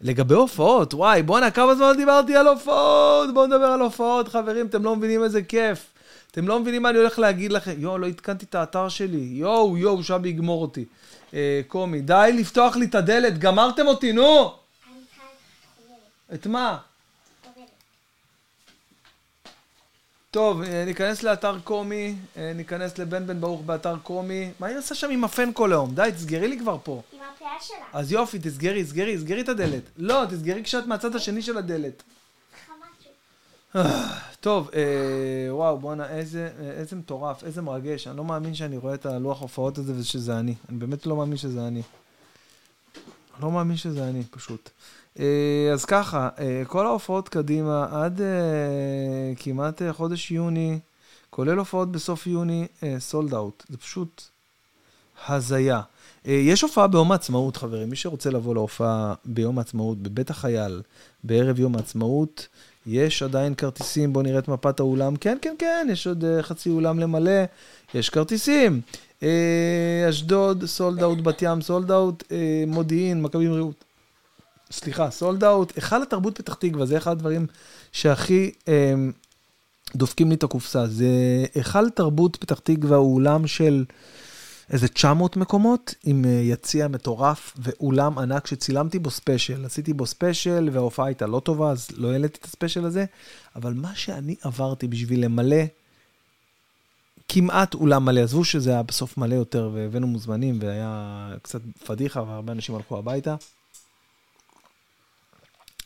לגבי הופעות, וואי, בואנה, כמה זמן דיברתי על הופעות? בואו נדבר על הופעות, חברים, אתם לא מבינים איזה כיף. אתם לא מבינים מה אני הולך להגיד לכם. יואו, לא עדכנתי את האתר שלי. יואו, יואו, שבי יגמור אותי. אה, קומי, די לפתוח לי את הדלת, גמרתם אותי, נו! את מה? טוב, אה, ניכנס לאתר קומי, אה, ניכנס לבן בן ברוך באתר קומי. מה היא עושה שם עם הפן כל היום? די, תסגרי לי כבר פה. עם הפאה שלה. אז יופי, תסגרי, תסגרי, תסגרי את הדלת. לא, תסגרי כשאת מהצד השני של הדלת. טוב, אה, וואו, בואנה, איזה, אה, איזה מטורף, איזה מרגש. אני לא מאמין שאני רואה את הלוח הופעות הזה ושזה אני. אני באמת לא מאמין שזה אני. לא מאמין שזה אני, פשוט. אה, אז ככה, אה, כל ההופעות קדימה עד אה, כמעט חודש יוני, כולל הופעות בסוף יוני, סולד אאוט. זה פשוט הזיה. יש הופעה ביום העצמאות, חברים. מי שרוצה לבוא להופעה ביום העצמאות, בבית החייל, בערב יום העצמאות, יש עדיין כרטיסים, בואו נראה את מפת האולם. כן, כן, כן, יש עוד חצי אולם למלא, יש כרטיסים. אה, אשדוד, sold out, בת ים, sold out, אה, מודיעין, מכבי רעות. סליחה, sold out. היכל התרבות פתח תקווה, זה אחד הדברים שהכי אה, דופקים לי את הקופסה. זה היכל תרבות פתח תקווה הוא אולם של איזה 900 מקומות, עם יציע מטורף ואולם ענק שצילמתי בו ספיישל. עשיתי בו ספיישל וההופעה הייתה לא טובה, אז לא העליתי את הספיישל הזה, אבל מה שאני עברתי בשביל למלא כמעט אולם מלא, עזבו שזה היה בסוף מלא יותר והבאנו מוזמנים והיה קצת פדיחה והרבה אנשים הלכו הביתה.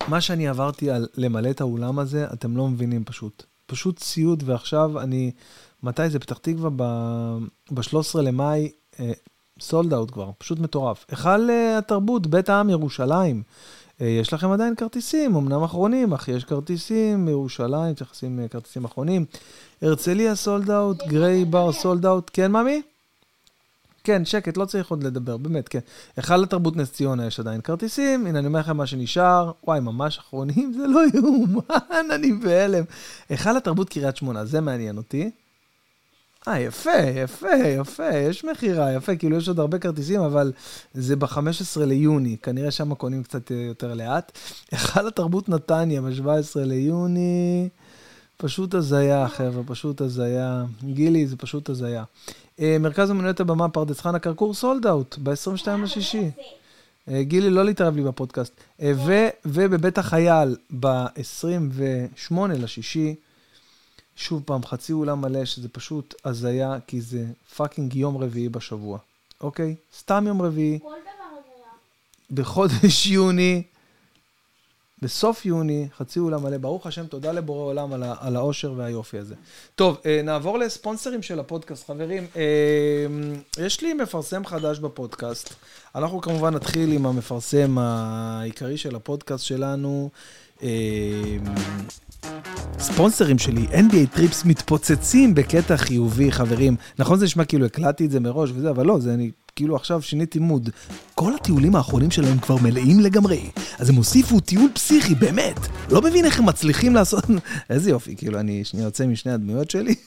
מה שאני עברתי על למלא את האולם הזה, אתם לא מבינים פשוט. פשוט ציוד, ועכשיו אני, מתי זה? פתח תקווה ב-13 למאי, סולד אאוט כבר, פשוט מטורף. היכל אה, התרבות, בית העם ירושלים. אה, יש לכם עדיין כרטיסים, אמנם אחרונים, אך יש כרטיסים בירושלים, צריך לשים אה, כרטיסים אחרונים. הרצליה סולד אאוט, גריי בר סולד אאוט, כן, ממי? כן, שקט, לא צריך עוד לדבר, באמת, כן. היכל התרבות נס ציונה יש עדיין כרטיסים, הנה אני אומר לכם מה שנשאר, וואי, ממש אחרונים, זה לא יאומן, אני בהלם. היכל התרבות קריית שמונה, זה מעניין אותי. אה, יפה, יפה, יפה, יש מכירה, יפה, כאילו יש עוד הרבה כרטיסים, אבל זה ב-15 ליוני, כנראה שם קונים קצת אה, יותר לאט. היכל התרבות נתניה ב-17 ליוני, פשוט הזיה, חבר'ה, פשוט הזיה. גילי, זה פשוט הזיה. אה, מרכז אמנויות הבמה, פרדס חנה כרכור sold out, ב-22 לשישי. אה, גילי, לא להתערב לי בפודקאסט. ובבית החייל, ב-28 לשישי, שוב פעם, חצי אולם מלא, שזה פשוט הזיה, כי זה fucking יום רביעי בשבוע, אוקיי? סתם יום רביעי, כל דבר הזיה. בחודש יוני, בסוף יוני, חצי אולם מלא. ברוך השם, תודה לבורא עולם על, על האושר והיופי הזה. טוב, אה, נעבור לספונסרים של הפודקאסט. חברים, אה, יש לי מפרסם חדש בפודקאסט. אנחנו כמובן נתחיל עם המפרסם העיקרי של הפודקאסט שלנו. אה, ספונסרים שלי, NBA טריפס מתפוצצים בקטע חיובי, חברים. נכון זה נשמע כאילו הקלטתי את זה מראש וזה, אבל לא, זה אני כאילו עכשיו שיניתי מוד. כל הטיולים האחרונים שלהם כבר מלאים לגמרי. אז הם הוסיפו טיול פסיכי, באמת. לא מבין איך הם מצליחים לעשות... איזה יופי, כאילו, אני שנייה יוצא משני הדמויות שלי.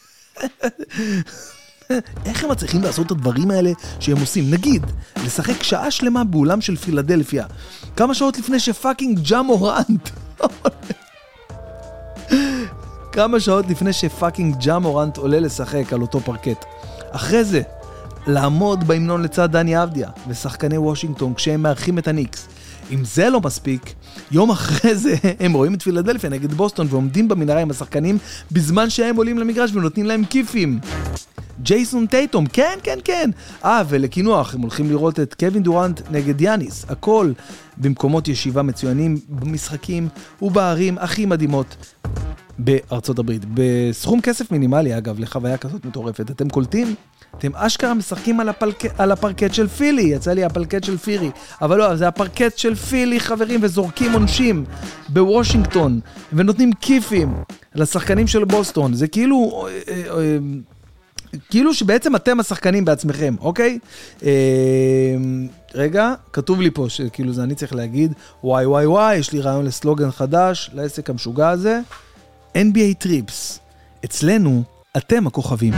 איך הם מצליחים לעשות את הדברים האלה שהם עושים? נגיד, לשחק שעה שלמה באולם של פילדלפיה. כמה שעות לפני ש fucking ג'ה מורנט כמה שעות לפני ש fucking ג'ה מורנט עולה לשחק על אותו פרקט. אחרי זה, לעמוד בהמנון לצד דני אבדיה ושחקני וושינגטון כשהם מארחים את הניקס. אם זה לא מספיק, יום אחרי זה הם רואים את פילדלפיה נגד בוסטון ועומדים במנהרה עם השחקנים בזמן שהם עולים למגרש ונותנים להם כיפים. ג'ייסון טייטום, כן, כן, כן. אה, ולקינוח, הם הולכים לראות את קווין דורנט נגד יאניס. הכל במקומות ישיבה מצוינים, במשחקים ובערים הכי מדהימות בארצות הברית. בסכום כסף מינימלי, אגב, לחוויה כזאת מטורפת. אתם קולטים? אתם אשכרה משחקים על, הפלק... על הפרקט של פילי, יצא לי הפלקט של פירי, אבל לא, זה הפרקט של פילי, חברים, וזורקים עונשים בוושינגטון, ונותנים כיפים לשחקנים של בוסטון. זה כאילו... אה, אה, אה, כאילו שבעצם אתם השחקנים בעצמכם, אוקיי? אה, רגע, כתוב לי פה שכאילו זה אני צריך להגיד, וואי וואי וואי, יש לי רעיון לסלוגן חדש לעסק המשוגע הזה. NBA Trips, אצלנו אתם הכוכבים.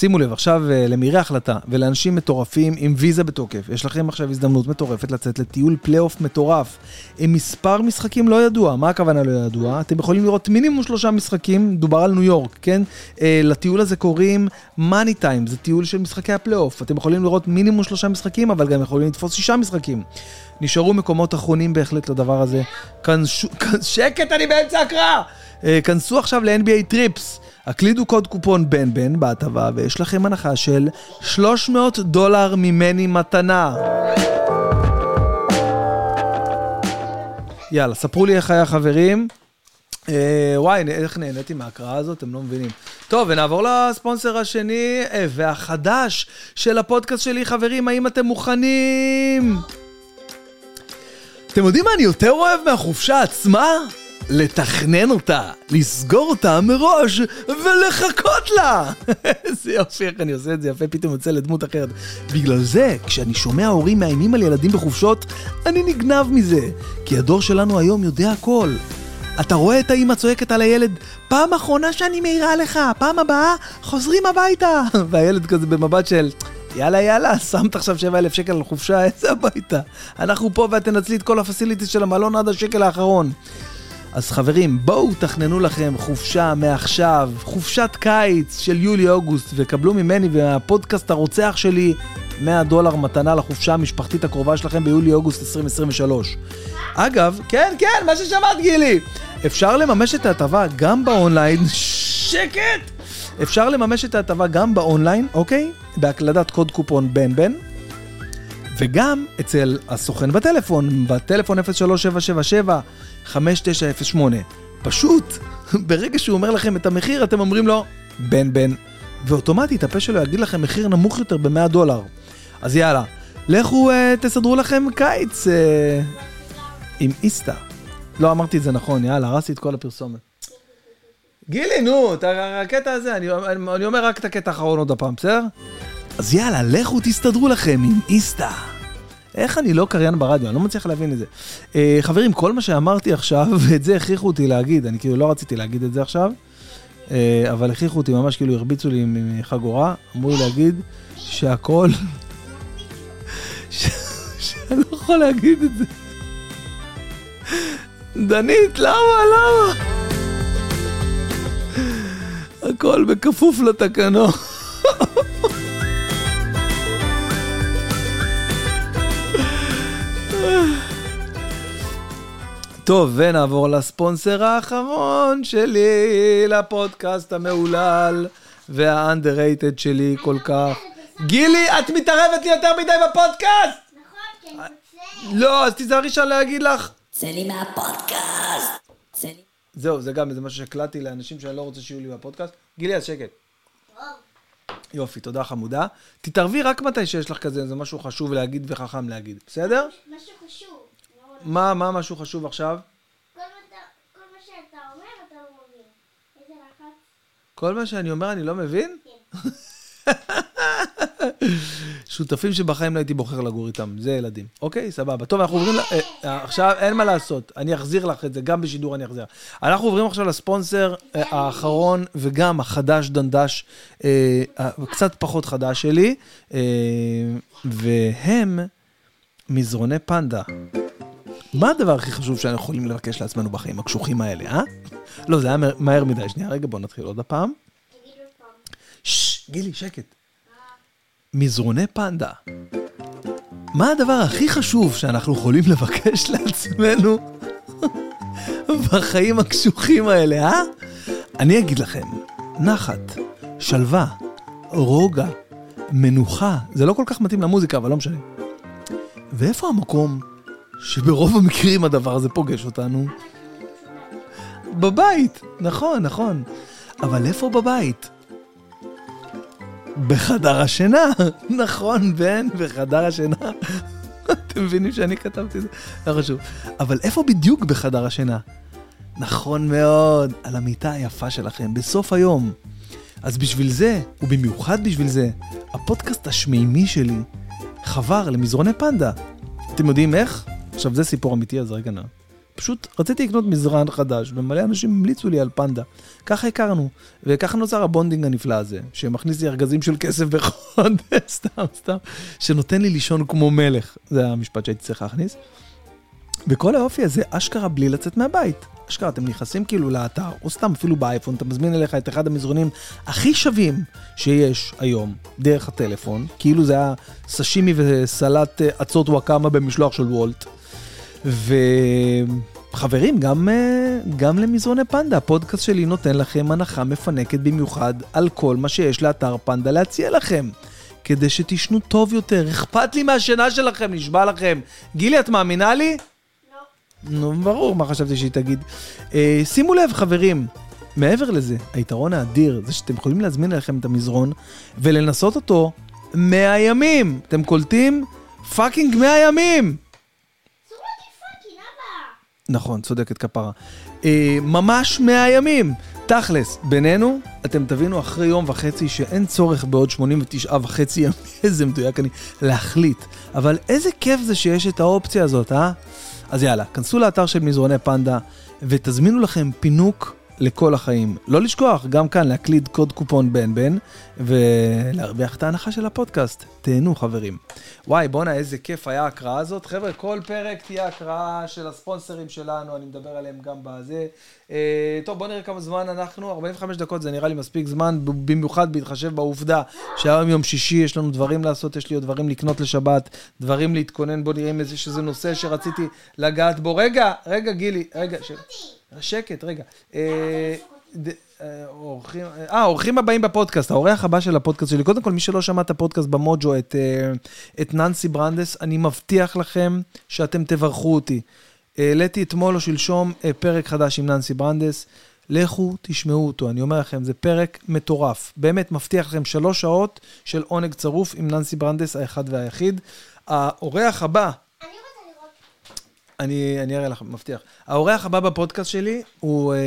שימו לב, עכשיו אה, למהירי החלטה ולאנשים מטורפים עם ויזה בתוקף, יש לכם עכשיו הזדמנות מטורפת לצאת לטיול פלייאוף מטורף עם מספר משחקים לא ידוע. מה הכוונה לא ידוע? אתם יכולים לראות מינימום שלושה משחקים, דובר על ניו יורק, כן? אה, לטיול הזה קוראים money time, זה טיול של משחקי הפלייאוף. אתם יכולים לראות מינימום שלושה משחקים, אבל גם יכולים לתפוס שישה משחקים. נשארו מקומות אחרונים בהחלט לדבר הזה. כנסו, כנ- שקט, אני באמצע הקראה! אה, כנסו עכשיו ל- NBA Trips. הקלידו קוד קופון בן בן בהטבה ויש לכם הנחה של 300 דולר ממני מתנה. יאללה, ספרו לי איך היה חברים. אה, וואי, איך נהניתי מההקראה הזאת, אתם לא מבינים. טוב, ונעבור לספונסר השני אה, והחדש של הפודקאסט שלי, חברים, האם אתם מוכנים? אתם יודעים מה אני יותר אוהב מהחופשה עצמה? לתכנן אותה, לסגור אותה מראש ולחכות לה. איזה יופי, איך אני עושה את זה יפה, פתאום יוצא לדמות אחרת. בגלל זה, כשאני שומע הורים מאיימים על ילדים בחופשות, אני נגנב מזה. כי הדור שלנו היום יודע הכל. אתה רואה את האמא צועקת על הילד, פעם אחרונה שאני מעירה לך, פעם הבאה חוזרים הביתה. והילד כזה במבט של, יאללה יאללה, שמת עכשיו 7,000 שקל על חופשה, איזה הביתה. אנחנו פה ואת תנצלי את כל הפסיליטיס של המלון עד השקל האחרון. אז חברים, בואו תכננו לכם חופשה מעכשיו, חופשת קיץ של יולי-אוגוסט, וקבלו ממני ומהפודקאסט הרוצח שלי 100 דולר מתנה לחופשה המשפחתית הקרובה שלכם ביולי-אוגוסט 2023. אגב, כן, כן, מה ששמעת גילי, אפשר לממש את ההטבה גם באונליין, שקט! אפשר לממש את ההטבה גם באונליין, אוקיי? בהקלדת קוד קופון בן בן. וגם אצל הסוכן בטלפון, בטלפון 0377-5908. פשוט, ברגע שהוא אומר לכם את המחיר, אתם אומרים לו, בן בן, ואוטומטית הפה שלו יגיד לכם מחיר נמוך יותר ב-100 דולר. אז יאללה, לכו uh, תסדרו לכם קיץ uh, עם איסתא. לא אמרתי את זה נכון, יאללה, הרסתי את כל הפרסומת. גילי, נו, את הקטע הזה, אני, אני אומר רק את הקטע האחרון עוד הפעם, בסדר? אז יאללה, לכו תסתדרו לכם עם איסתא. איך אני לא קריין ברדיו? אני לא מצליח להבין את זה. Uh, חברים, כל מה שאמרתי עכשיו, ואת זה הכריחו אותי להגיד, אני כאילו לא רציתי להגיד את זה עכשיו, uh, אבל הכריחו אותי, ממש כאילו הרביצו לי עם עם חגורה, אמרו לי להגיד שהכל... ש... שאני לא יכול להגיד את זה. דנית, למה? למה? הכל בכפוף לתקנון. טוב, ונעבור לספונסר האחרון שלי, לפודקאסט המהולל והאנדררייטד שלי כל כך. גילי, את מתערבת לי יותר מדי בפודקאסט! נכון, כי אני רוצה... לא, אז תיזהרי שאני לא אגיד לך. צא לי מהפודקאסט. צא לי. זהו, זה גם איזה משהו שהקלטתי לאנשים שאני לא רוצה שיהיו לי בפודקאסט. גילי, אז שקט. יופי, תודה חמודה. תתערבי רק מתי שיש לך כזה, זה משהו חשוב להגיד וחכם להגיד, בסדר? משהו חשוב. מאוד. מה, מה משהו חשוב עכשיו? כל מה אתה- כל מה שאתה אומר, אתה לא מבין. איזה לחץ? כל מה שאני אומר אני לא מבין? כן. שותפים שבחיים לא הייתי בוחר לגור איתם, זה ילדים. אוקיי, סבבה. טוב, אנחנו עוברים, ל... אה, עכשיו אין מה לעשות, אני אחזיר לך את זה, גם בשידור אני אחזיר. אנחנו עוברים עכשיו לספונסר אה, האחרון וגם החדש דנדש, אה, קצת פחות חדש שלי, אה, והם מזרוני פנדה. מה הדבר הכי חשוב שאנחנו יכולים לבקש לעצמנו בחיים הקשוחים האלה, אה? לא, זה היה מהר- מדי. שנייה, רגע, בואו נתחיל עוד הפעם. גילי, שקט. מזרוני פנדה. מה הדבר הכי חשוב שאנחנו יכולים לבקש לעצמנו בחיים הקשוחים האלה, אה? אני אגיד לכם, נחת, שלווה, רוגע, מנוחה, זה לא כל כך מתאים למוזיקה, אבל לא משנה. ואיפה המקום שברוב המקרים הדבר הזה פוגש אותנו? בבית, נכון, נכון. אבל איפה בבית? בחדר השינה, נכון, בן, בחדר השינה. אתם מבינים שאני כתבתי את זה? לא חשוב. אבל איפה בדיוק בחדר השינה? נכון מאוד, על המיטה היפה שלכם, בסוף היום. אז בשביל זה, ובמיוחד בשביל זה, הפודקאסט השמימי שלי חבר למזרוני פנדה. אתם יודעים איך? עכשיו, זה סיפור אמיתי, אז רגע נע. פשוט רציתי לקנות מזרן חדש, ומלא אנשים המליצו לי על פנדה. ככה הכרנו, וככה נוצר ה bonding הנפלא הזה, שמכניס לי ארגזים של כסף בחודש, סתם, סתם, שנותן לי לישון כמו מלך. זה המשפט שהייתי צריך להכניס. וכל היופי הזה, אשכרה בלי לצאת מהבית. אשכרה, אתם נכנסים כאילו לאתר, או סתם אפילו באייפון, אתה מזמין אליך את אחד המזרונים הכי שווים שיש היום, דרך הטלפון, כאילו זה היה סשימי וסלט אה, אצות וואקמה במשלוח של וולט. וחברים, גם, אה, גם למזרוני פנדה, הפודקאסט שלי נותן לכם הנחה מפנקת במיוחד על כל מה שיש לאתר פנדה להציע לכם. כדי שתישנו טוב יותר, אכפת לי מהשינה שלכם, נשבע לכם. גילי, את מאמינה לי? לא. נו, ברור, מה חשבתי שהיא תגיד. אה, שימו לב, חברים, מעבר לזה, היתרון האדיר זה שאתם יכולים להזמין אליכם את המזרון ולנסות אותו 100 ימים. אתם קולטים? fucking 100 ימים! אסור להגיד fucking, אבא. נכון, צודקת כפרה. אה, ממש 100 ימים. תכלס, בינינו, אתם תבינו אחרי יום וחצי שאין צורך בעוד 89 וחצי ימים, איזה מדויק אני, להחליט. אבל איזה כיף זה שיש את האופציה הזאת, אה? אז יאללה, כנסו לאתר של מזרוני פנדה ותזמינו לכם פינוק לכל החיים. לא לשכוח, גם כאן להקליד קוד קופון בן בן ולהרוויח את ההנחה של הפודקאסט. תהנו חברים. וואי, בואנה, איזה כיף היה ההקראה הזאת. חבר'ה, כל פרק תהיה הקראה של הספונסרים שלנו, אני מדבר עליהם גם בזה. אה, טוב, בואו נראה כמה זמן אנחנו, 45 דקות זה נראה לי מספיק זמן, במיוחד בהתחשב בעובדה שהיום יום שישי, יש לנו דברים לעשות, יש לי עוד דברים לקנות לשבת, דברים להתכונן, בואו נראה אם יש איזה נושא שרציתי לגעת בו. רגע, רגע, גילי, רגע, ש... שקט, רגע. אה, אה, אורחים, אה, האורחים הבאים בפודקאסט, האורח הבא של הפודקאסט שלי, קודם כל, מי שלא שמע את הפודקאסט במוג'ו, את, אה, ננסי ברנדס, אני מבטיח לכם שאתם תברכו אותי. העליתי אתמול או שלשום אה, פרק חדש עם ננסי ברנדס, לכו תשמעו אותו, אני אומר לכם, זה פרק מטורף. באמת, מבטיח לכם שלוש שעות של עונג צרוף עם ננסי ברנדס, האחד והיחיד. האורח הבא. אני, אני אראה לך, מבטיח. האורח הבא בפודקאסט שלי הוא אה,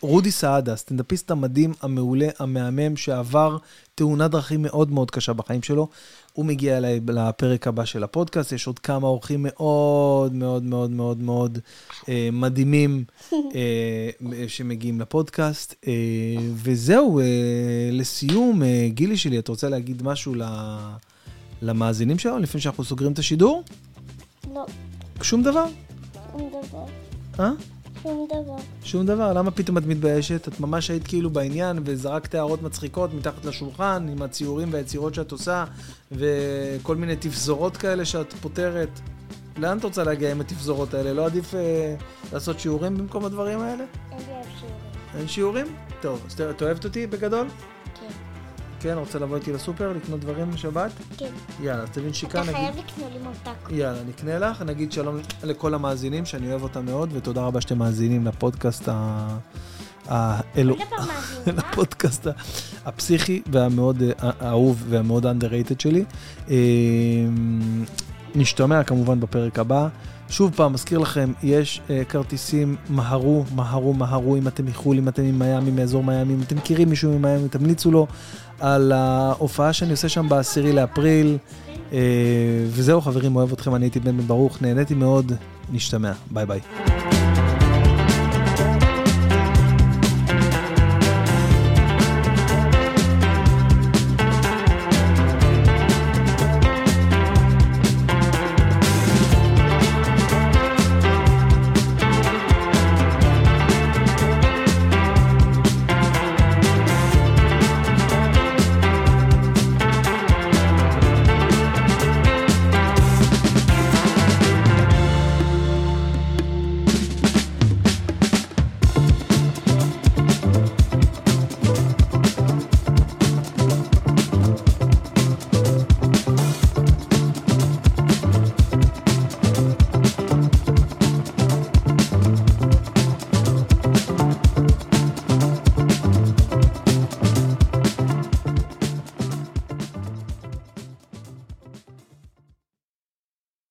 רודי סעדה, סטנדאפיסט המדהים, המעולה, המהמם, שעבר תאונת דרכים מאוד מאוד קשה בחיים שלו. הוא מגיע אליי לפרק הבא של הפודקאסט, יש עוד כמה אורחים מאוד מאוד מאוד מאוד מאוד אה, מדהימים אה, שמגיעים לפודקאסט. אה, וזהו, אה, לסיום, אה, גילי שלי, את רוצה להגיד משהו ל... למאזינים שלנו לפני שאנחנו סוגרים את השידור? לא, שום דבר? שום דבר. אה? שום דבר. שום דבר, למה פתאום את מתביישת? את ממש היית כאילו בעניין וזרקת הערות מצחיקות מתחת לשולחן עם הציורים והיצירות שאת עושה וכל מיני תפזורות כאלה שאת פותרת. לאן את רוצה להגיע עם התפזורות האלה? לא עדיף אה, לעשות שיעורים במקום הדברים האלה? אין לי אף שיעורים. אין שיעורים? טוב, אז את אוהבת אותי בגדול? כן. כן, רוצה לבוא איתי לסופר, לקנות דברים בשבת? כן. יאללה, אז תבין שיקה, אתה נגיד... חייב לקנות לי ממתק. יאללה, נקנה לך, נגיד שלום לכל המאזינים, שאני אוהב אותם מאוד, ותודה רבה שאתם מאזינים לפודקאסט ה... האלו... מאזינה? לפודקאסט הפסיכי והמאוד אה, האהוב והמאוד underrated שלי. אה, נשתמע כמובן בפרק הבא. שוב פעם, מזכיר לכם, יש אה, כרטיסים, מהרו, מהרו, מהרו, אם אתם מחו"ל, אם אתם ממיאמי, מאזור מיאמי, אם אתם מכירים מישהו ממיאמי, תמליצו לו על ההופעה שאני עושה שם ב-10 לאפריל. אה, וזהו חברים, אוהב אתכם, אני הייתי בן בן ברוך, נהניתי מאוד, נשתמע, ביי ביי.